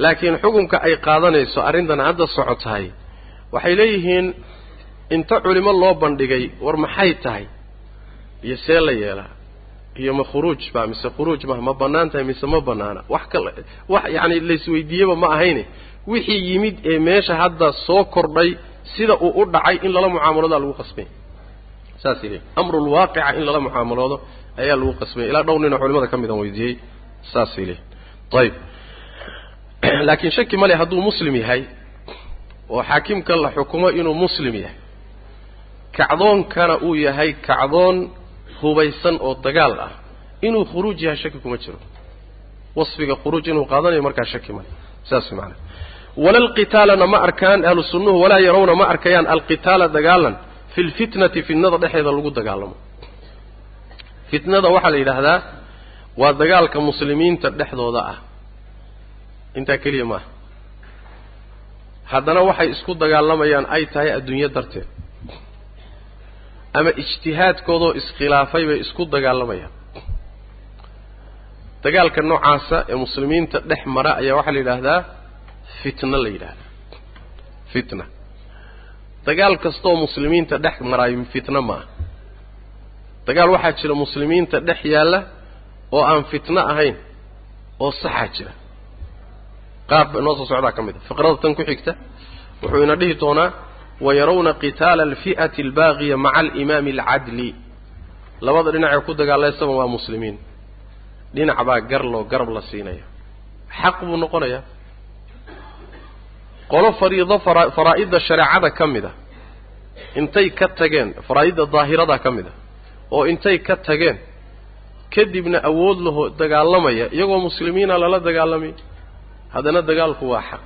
Laakiin xukunka ay qaadanayso arrintan hadda socotahay waxay leeyihiin inta culimo loo bandhigay war maxay tahay? Iyo see la yeelaa iyo ma khuruuj ba mise khuruuj ma ma bannaan tahay mise ma bannaana? Wax kale wax yacani laisweydiiyeba ma ahayne. Wixii yimid ee meesha hadda soo kordhay sida uu u dhacay in lala mucaamaloodaa lagu qasbanya saasay leeyihiin amrulwaaqica in lala mucaamaloodo ayaa lagu qasbanya ilaa dhowr nin oo culimada ka mid aan weydiiyey saasay leeyihiin ayib *clears throat* laakiin shaki male hadduu muslim yahay oo xaakimka la xukumo inuu muslim yahay. Kacdoonkana uu yahay kacdoon hubaysan oo dagaal ah. Inuu khuruuj yahay shaki kuma jiro. Wasfiga khuruuj inuu qaadanayo markaa shaki male saas maana wala ma arkaan ahlu sunnuhu walaa yarawna ma arkayaan alqitaala dagaalan fi lfitnati fitnada dhexeeda lagu dagaalamo fitnada waxaa la yidhaahdaa waa dagaalka muslimiinta dhexdooda ah intaa keliya maaha haddana waxay isku dagaalamayaan ay tahay adduunyo darteed ama ijtihaadkoodoo iskhilaafay bay isku dagaalamayaan dagaalka noocaasa ee muslimiinta dhex mara ayaa waxaa la yidhaahdaa fitna la yidhahdaa fitna dagaal kastooo muslimiinta dhex maraayo fitna ma ah dagaal waxaa jira muslimiinta dhex yaalla oo aan fitno ahayn oo saxaa jira. Qaar ba noo soo socdaa ka mid a fiqrada tan ku xigta wuxuu ina dhihi doonaa wayarawna qitaala alfi'ati albaaqiya maca alimaami alcadli. Labada dhinacee ku dagaalaysaba waa muslimiin. Dhinac baa gar loo garab la siinaya xaq buu noqonayaa qolo fariido fara faraa'idda shareecada ka mid a intay ka tageen faraa'idda daahirada ka mid a oo intay ka tageen. Kadibna awood laho dagaalamaya iyagoo muslimiina lala dagaalamay haddana dagaalku waa xaq.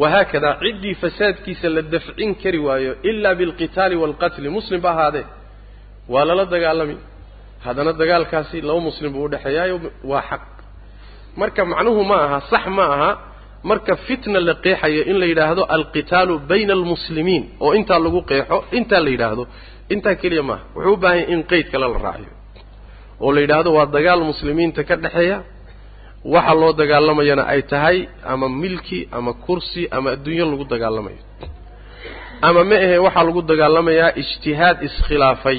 Wahaakadaa ciddii fasaadkiisa la dafcin kari waayo ilaa bilqitaali waalqatli muslim ba ahaadee waa lala dagaalami. Haddana dagaalkaasi laba muslim buu udhexeeyaayo waa xaq. Marka macnuhu ma aha sax ma aha marka fitna la qeexayo in la yidhaahdo alqitaalu bayna almuslimiin oo intaa lagu qeexo intaa la yidhaahdo intaa keliya maaha. Wuxuu u baahan in qeyd kale la raaciyo oo la yidhaahdo waa dagaal muslimiinta ka dhexeeya. Waxa loo dagaalamayana ay tahay ama milki ama kursi ama adduunyo lagu dagaalamayo. Ama ma ahe waxaa lagu dagaalamayaa ijtihaad iskhilaafay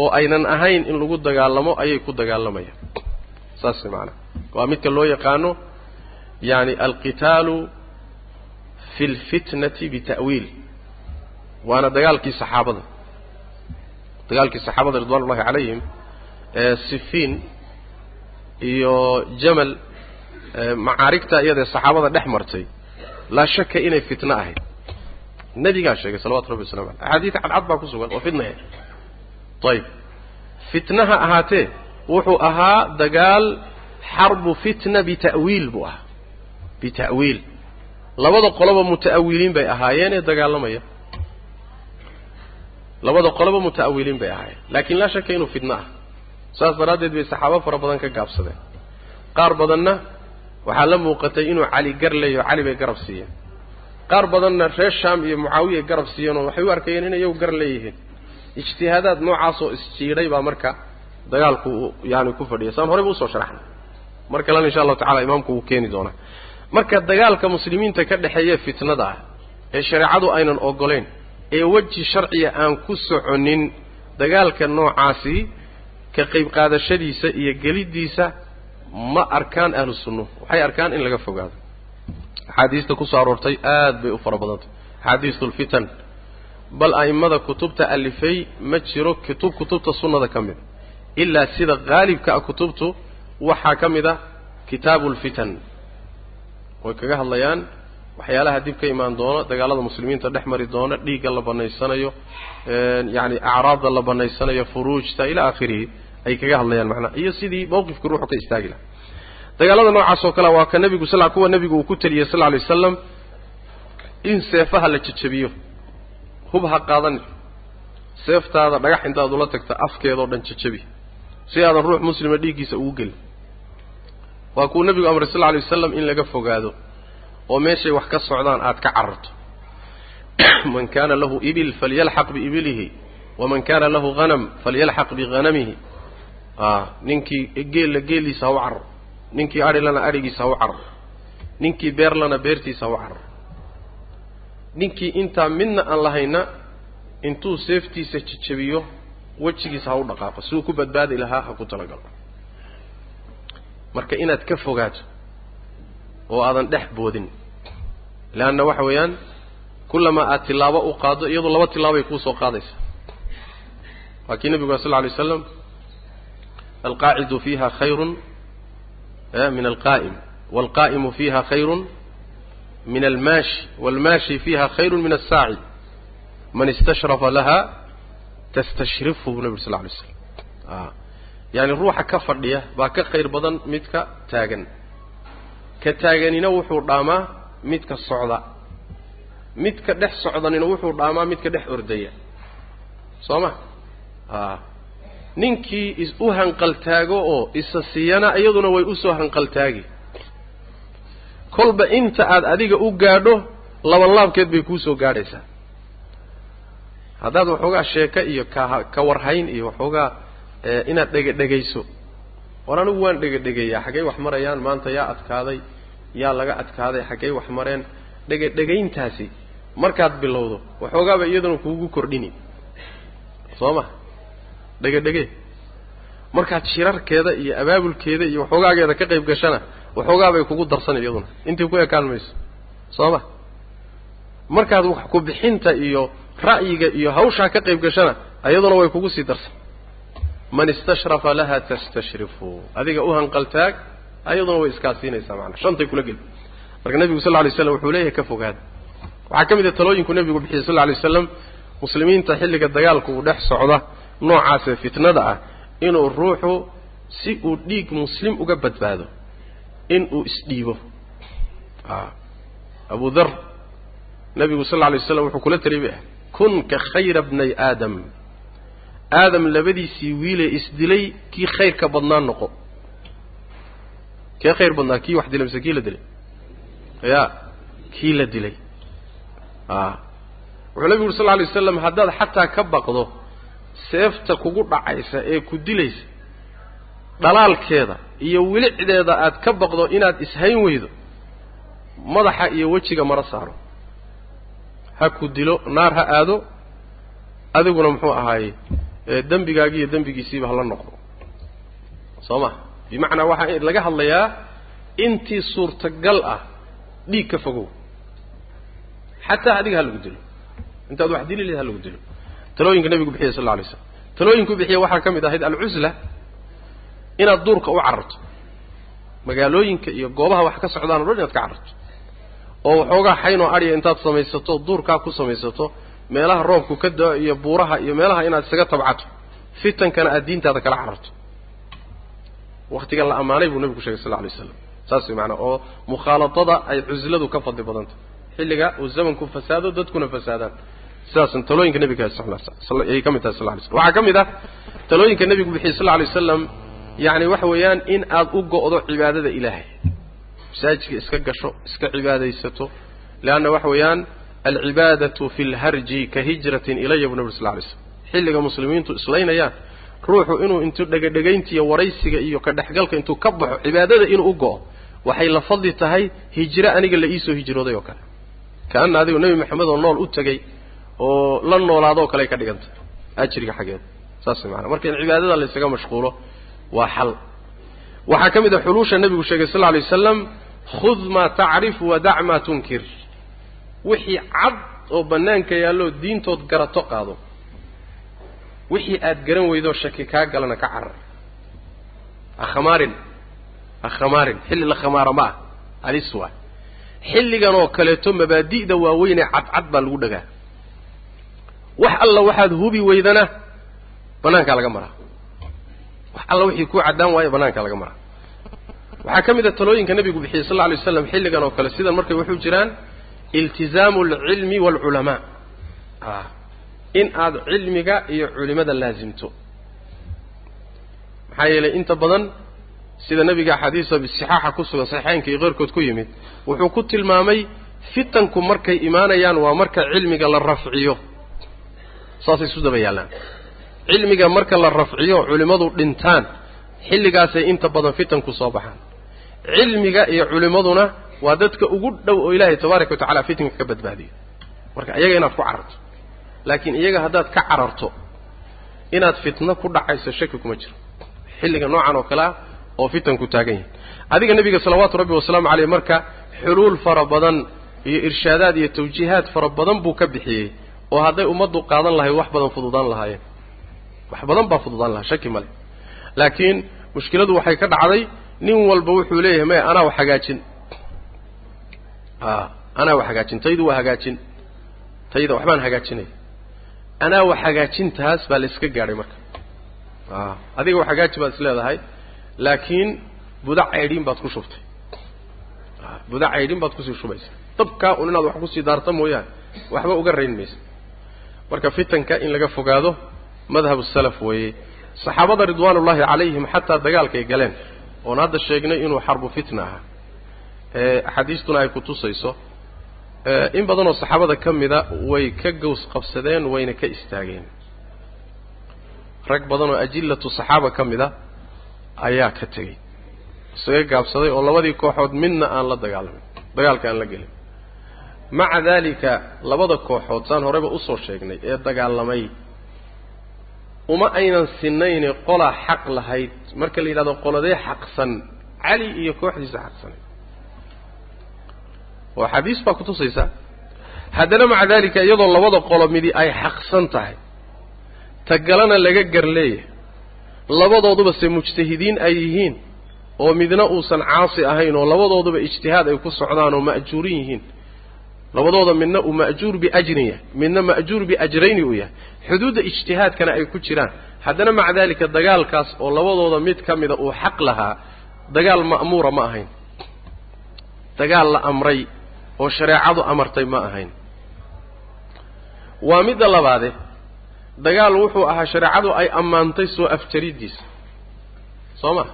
oo aynan ahayn in lagu dagaalamo ayay ku dagaalamayaan saas macanaa waa midka loo yaqaano yani alqitaalu fi lfitnati bita'wiil waana dagaalkii saxaabada dagaalkii saxaabada ridwan ullahi calayhim ee sifiin iyo jamal macaarigta iyadee saxaabada dhex martay laa shaka inay fitno ahayd nebigaa sheegay salawatu rabbi waslamu aleyh axaadiid cadcad baa ku sugan oo fitnahe ayib fitnaha ahaatee wuxuu ahaa dagaal xarbu fitna bita'wiil buu ahaa bita'wiil labada qoloba muta'awiliin bay ahaayeen ee dagaalamaya labada qoloba muta'awiliin bay ahaayeen laakiin laa shaka inuu fitno ah saas daraaddeed bay saxaabo fara badan ka gaabsadeen qaar badanna waxaa la muuqatay inuu cali gar leeyaho cali bay garab siiyeen qaar badanna reer shaam iyo mucaawiya garab siiyeenoo waxay u arkayeen inay iyagu gar leeyihiin ijtihaadaad noocaasoo isjiidhay baa marka dagaalku yaani ku fadhiya saan horeyba u soo sharaxnay mar kalena insha allahu tacala imaamku wuu keeni doonaa marka dagaalka muslimiinta ka dhexeeya fitnada ah ee shareecadu aynan ogolayn ee weji sharciya aan ku soconin dagaalka noocaasi ka qayb qaadashadiisa iyo geliddiisa ma arkaan ahlu sunnuhu waxay arkaan in laga fogaado. Axaadiista ku soo aroortay aad bay u fara badantay. Axaadiistu lfitan bal a'immada kutubta alifay ma jiro kutub kutubta sunnada ka mid. Ilaa sida qaalibka ah kutubtu waxaa ka mid ah kitaabu lfitan way kaga hadlayaan. Waxyaalaha dib ka imaan doono dagaalada muslimiinta dhex mari doona dhiigga la banaysanayo yacni acraabda la banaysanayo furuujta ilaa aakhirihi ay kaga hadlayaan macnaha iyo sidii mawqifkii ruuxu ka istaagi laha dagaalada noocaas oo kale waa ka nebigu sal kuwa nebigu uu ku teliyey sal lla lay wasalam in seefaha la jejabiyo hub ha qaadani seeftaada dhagax intaad ula tagta afkeedao dhan jejabi si aadan ruux muslima dhiiggiisa ugu gelin waa kuu nebigu amray sal lla lay wasalam in laga fogaado oo meeshay wax ka socdaan aad ka cararto. *clears throat* Man kana lahu ibil falyalxaq biibilihi waman kana lahu hanam falyalxaq bihanamihi ninkii geella geeliisa ha u cararo ninkii adhilana adhigiisa ha u cararo ninkii beerlana beertiisa ha u cararo ninkii intaa midna aan lahayna intuu seeftiisa jejabiyo wejigiisa ha u dhaqaaqo siduu ku badbaadi lahaa ha ku talagalo marka inaad ka fogaato oo aadan dhex boodin leanna waxa weeyaan kullamaa aad tilaabo u qaaddo iyadoo laba tilaabay kuu soo qaadaysa. Waa kii nebigu sal lla lay slam alqaacidu fiiha khayrun min alqaa'im waalqaa'imu fiiha khayrun min almaashi waalmaashi fiiha khayrun min assaaci man istashrafa laha tastashrifu buu nebi sal lay slam yaani ruuxa ka fadhiya baa ka khayr badan midka taagan. Ka taaganina wuxuu dhaamaa midka socda. Midka dhex socdanina wuxuu dhaamaa midka dhex ordaya. Soo ma a ninkii is u hanqaltaago oo isa siiyana iyaduna way u soo hanqaltaagi kolba inta aad adiga u gaadho laban laabkeed bay kuusoo gaadhaysaa. Haddaad waxoogaa sheeko iyo ka ka warhayn iyo waxoogaa inaad dhega-dhegayso war anigu waan dhega-dhegayaa xaggay wax marayaan maanta yaa adkaaday yaa laga adkaaday xaggay wax mareen. Dhega-dhegayntaasi markaad bilowdo waxoogaaba iyaduna kuugu kordhini soo ma? Dhega-dhege markaad shirarkeeda iyo abaabulkeeda iyo waxoogaageeda ka qayb gashana waxoogaabay kugu darsan iyaduna. Intii ku ekaan mayso. Soo ma? Markaad wax ku bixinta iyo ra'yiga iyo hawshaa ka qayb gashana iyaduna way kugu sii darsan man istashrafa laha tastashrifu. Adiga u hanqaltaag ayaduna way iskaa siinaysaa maanaa shantay kula geli. Marka nebigu sal lay slam wuxuu leeyahay ka fogaada waxaa ka mid a talooyinku nebigu bixiyey sal lay waslam muslimiinta xilliga dagaalku uu dhex socda noocaasee fitnada ah inuu ruuxu si uu dhiig muslim uga badbaado inuu isdhiibo. Abu dhar nebigu sal lay waslam wuxuu kula taliyay bay ahay kun ka khayra bnay aadam aadam labadiisii wiilee isdilay kii khayrka badnaa noqo. Kee khayr badnaa kii wax dilay mise kii la dilay? Ya kii la dilay. A wuxuu nabigu uri sal lla alay waslam haddaad xataa ka baqdo seefta kugu dhacaysa ee ku dilaysa dhalaalkeeda iyo wilicdeeda aad ka baqdo inaad ishayn weydo madaxa iyo wejiga mara saaro. Ha ku dilo naar ha aado adiguna muxuu ahaaye dembigaagi iyo dembigiisiiba hala noqdo. Soo ma bimacnaa waxaa laga hadlayaa intii suurtagal ah dhiig ka fogow. Xataa adiga ha lagu dilo. Intaad wax dili lahed ha lagu dilo. Talooyinka nebigu bixiyay sal lla alay slam talooyinku bixiya waxaa ka mid ahayd alcusla inaad duurka u cararto. Magaalooyinka iyo goobaha wax ka socdaan o dhan inaad ka cararto. Oo waxoogaa xaynoo adhiya intaad samaysato duurkaa ku samaysato meelaha roobku ka da'o iyo buuraha iyo meelaha inaad isaga tabcato fitankana aad diintaada kala cararto. Waktiga la ammaanay buu nebigu shegay sal lla alay waslam saas way maanaa oo mukhaaladada ay cusladu ka fadli badantah xilliga uu zamanku fasaado dadkuna fasaadaan. Sidaasn talooyinka nebiga ayay ka mid tahay sal lla alay slam waxaa ka mid ah talooyinka nebigu bixiyey sal lla alay wasalam yacni waxa weeyaan in aad u go'do cibaadada ilaahay. Masaajidka iska gasho iska cibaadaysato leanna waxa weeyaan alcibaadatu fi lharji ka hijratin ilaya bu nabir sal lla alay slam xilliga muslimiintu islaynayaan ruuxu inuu intuu dhegadhegaynta iyo waraysiga iyo ka dhexgalka intuu ka baxo cibaadada inuu u go'o waxay la fadli tahay hijro aniga la iisoo hijrooday oo kale. Kaana adigu nebi maxamed oo nool u tegay oo la noolaadoo kale ay ka dhigantay ajriga xaggeeda saas maana marka in cibaadada la ysaga mashquulo waa xal. Waxaa ka mid a xuluusha nebigu sheegay sal lla alay wasalam khud maa tacrif wadac maa tunkir wixii cad oo bannaanka yaalloo diintood garato qaado. Wixii aad garan weydoo shaki kaa galana ka carar. Ha khamaarin ha khamaarin xilli la khamaara ma ah. Halis waa. Xilligan oo kaleeto mabaadi'da waaweynee cadcad baa lagu dhagaa. Wax alla waxaad hubi weydana banaankaa laga maraa. Wax alla wixii ku caddaan waayo banaankaa laga maraa. Waxaa ka mid a talooyinka nebigu bixiyey sal lla alay waslam xilligan oo kale sidan markay wuxuu jiraan iltizaamu alcilmi waalculamaa a in aad cilmiga iyo culimada laasimto maxaa yeelay inta badan sida nebiga axaadiisa bisixaaxa ku sugan saxiixeynka iyo keyrkood ku yimid wuxuu ku tilmaamay fitanku markay imaanayaan waa marka cilmiga la rafciyo. Saasay isu daba yaallaan cilmiga marka la rafciyo culimmadu dhintaan xilligaasay inta badan fitanku soo baxaan. Cilmiga iyo culimmaduna waa dadka ugu dhow oo ilaahay tabaaraka wa tacala fitanka ka badbaadiyo. Marka iyaga inaad ku cararto laakiin iyaga haddaad ka cararto inaad fitno ku dhacayso shaki kuma jiro. Xilliga noocan oo kale ah oo fitanku taagan yahay. Adiga nebiga salawaatu rabbi wasalaamu caleyh marka xuluul fara badan iyo irshaadaad iyo tawjiihaad fara badan buu ka bixiyey oo hadday ummaddu qaadan lahayd wax badan fududaan lahaayeen. Wax badan baa fududaan lahaa shaki male laakiin mushkiladu waxay ka dhacday nin walba wuxuu leeyahay maya anaa wax hagaajin anaa wax hagaajin taydu waa hagaajin. Tayda waxbaan hagaajinaya anaa wax hagaajintaas baa la iska gaadhay marka. Adiga wax hagaaji baad is leedahay laakiin buda caydhin baad ku shubtay. Buda caydhin baad ku sii shubaysa dabkaa un inaad wax ku sii daarta mooyaane waxba uga rayn maysa. Marka fitanka in laga fogaado madhabu salaf weeye saxaabada ridwaanullaahi calayhim xataa dagaalkay galeen. Oon hadda sheegnay inuu xarbu fitna ahaa axaadiistuna ay ku tusayso in badanoo saxaabada ka mida way ka gaws qabsadeen wayna ka istaageen. Rag badanoo ajillatu saxaaba ka mida ayaa ka tegey. Isaga gaabsaday oo labadii kooxood midna aan la dagaalamin dagaalka aan la gelin. Maca daalika labada kooxood saan horeyba u soo sheegnay ee dagaalamay uma aynan sinayne qolaa xaq lahayd. Marka la yidhahdo qoladee xaqsan cali iyo kooxdiisa xaqsanay oo xadiis baa kutusaysa haddana maca daalika iyadoo labada qolo midi ay xaqsan tahay tagalana laga gar leeyahay labadooduba se mujtahidiin ay yihiin oo midna uusan caasi ahayn oo labadooduba ijtihaad ay ku socdaan oo ma'juurin yihiin. Labadooda midna uu ma'juur biajrin yahay midna ma'juur biajrayni uu yahay. Xuduudda ijtihaadkana ay ku jiraan. Haddana maca daalika dagaalkaas oo labadooda mid ka mida uu xaq lahaa dagaal ma'muura ma ahayn. Dagaal la amray oo shareecadu amartay ma ahayn. Waa midda labaade dagaal wuxuu ahaa shareecadu ay ammaantay soo afjariddiisa soo ma?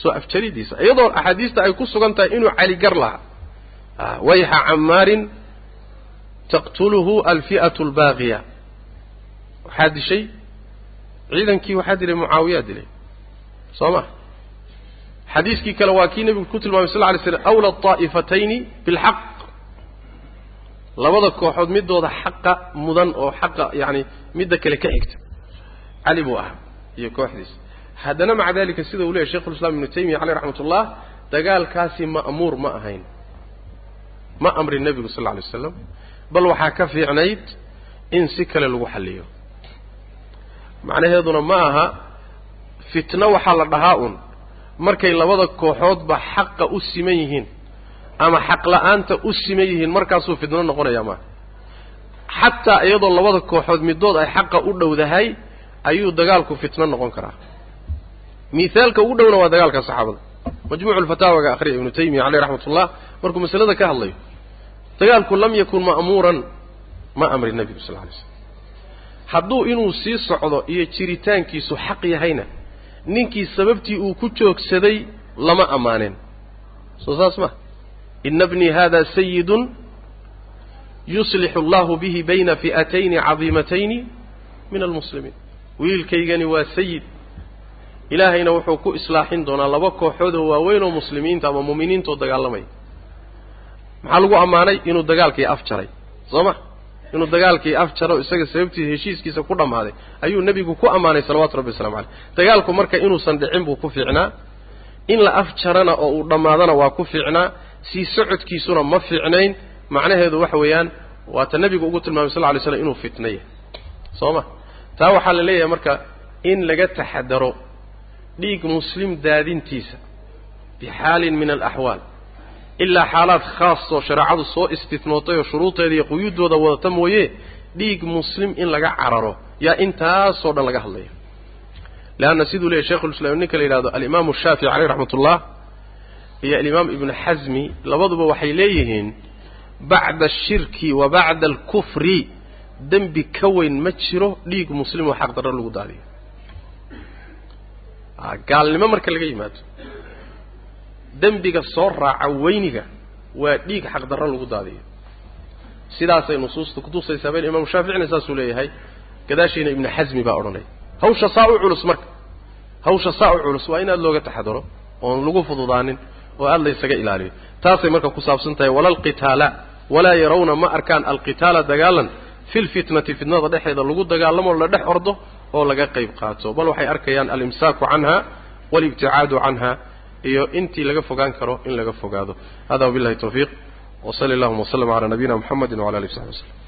Soo afjariddiisa iyadoo axaadiista ay ku sugan tahay inuu cali gar lahaa. Wayxa camaarin taqtuluhu alfi'atu albaaqiya waxaa dishay? Ciidankii waxaa dilay mucaawiyaa dilay. Soo ma? Xadiiskii kale waa kii nebigu ku tilmaamay sal lla alay slam awla طaa'ifatayni bilxaq labada kooxood midooda xaqa mudan oo xaqa yacani midda kale ka xigta. Cali buu ahaa iyo kooxdiisa haddana maca dalika sida uu leyahy shekhulislaam ibnu taymiya caleyh raxmat ullah dagaalkaasi ma'muur ma ahayn. Ma amrin nebigu sal lla alay waslam bal waxaa ka fiicnayd in si kale lagu xalliyo. Macnaheeduna ma aha fitno waxaa la dhahaa un markay labada kooxoodba xaqa u siman yihiin ama xaq la'aanta u siman yihiin markaasuu fitno noqonaya maaha xataa iyadoo labada kooxood middood ay xaqa u dhowdahay ayuu dagaalku fitno noqon karaa. Mithaalka ugu dhowna waa dagaalka saxaabada. Majmuucu lfataawaga akhriya ibnu taymiya caleyh raxmat ullah markuu masalada ka hadlayo dagaalku lam yakun ma'muuran ma amri nebigu sal lay slam hadduu inuu sii socdo iyo jiritaankiisu xaq yahayna ninkii sababtii uu ku joogsaday lama ammaaneen soo saas ma ina bnii hada sayidun yuslixu allahu bihi bayna fi'atayni cadiimatayni min almuslimiin wiilkaygani waa sayid ilaahayna wuxuu ku islaaxin doonaa laba kooxood oo waaweyn oo muslimiinta ama mu'miniintaoo dagaalamaya maxaa lagu ammaanay inuu dagaalkii af jaray soo ma inuu dagaalkii af jaro isaga sababtiisa heshiiskiisa ku dhammaaday ayuu nebigu ku ammaanay salawatu rabbi waslamu caleyh dagaalku marka inuusan dhicin buu ku fiicnaa in la af jarana oo uu dhammaadana waa ku fiicnaa sii socodkiisuna ma fiicnayn. Macnaheedu waxa weeyaan waata nebigu ugu tilmaamay sal ly slam inuu fitna yahay soo ma? Taa waxaa la leeyahay marka in laga taxadaro dhiig muslim daadintiisa bixaalin min alaxwaal ilaa xaalaad khaas oo shareecadu soo istitnootay oo shuruudeeda iyo quyuuddooda wadata mooye dhiig muslim in laga cararo. Yaa intaasoo dhan laga hadlaya. Leanna siduu leeyahy shekhulislaam ninka la yidhahdo alimaamu shaafici caleyh raxmatullah iyo alimaam ibnu xasmi labaduba waxay leeyihiin bacda ashirki wa bacda alkufri dembi ka weyn ma jiro dhiig muslim oo xaq darro lagu daadiyo. Gaalnimo marka laga yimaado. Dembiga soo raaca weyniga waa dhiig xaqdarro lagu daadiyo. Sidaasay nusuusta kutusaysaa been imaamu shaaficina saasuu leeyahay gadaashiina ibnu xasmi baa odhanaya hawsha saa u culus marka. Hawsha saa u culus waa in aada looga taxadaro oon lagu fududaanin oo aad laysaga ilaaliyo. Taasay marka ku saabsan tahay wala alqitaala walaa yarawna ma arkaan alqitaala dagaalan fi lfitnati fitnada dhexeeda lagu dagaalamo la dhex ordo oo laga qayb qaato. Bal waxay arkayaan alimsaaku canha waalibticaadu canha iyo intii laga fogaan karo in laga fogaado. Hada wabillahi tawfiiq wsali allahuma waslm ala nabiyina mxamedi wala alih w sabi waslm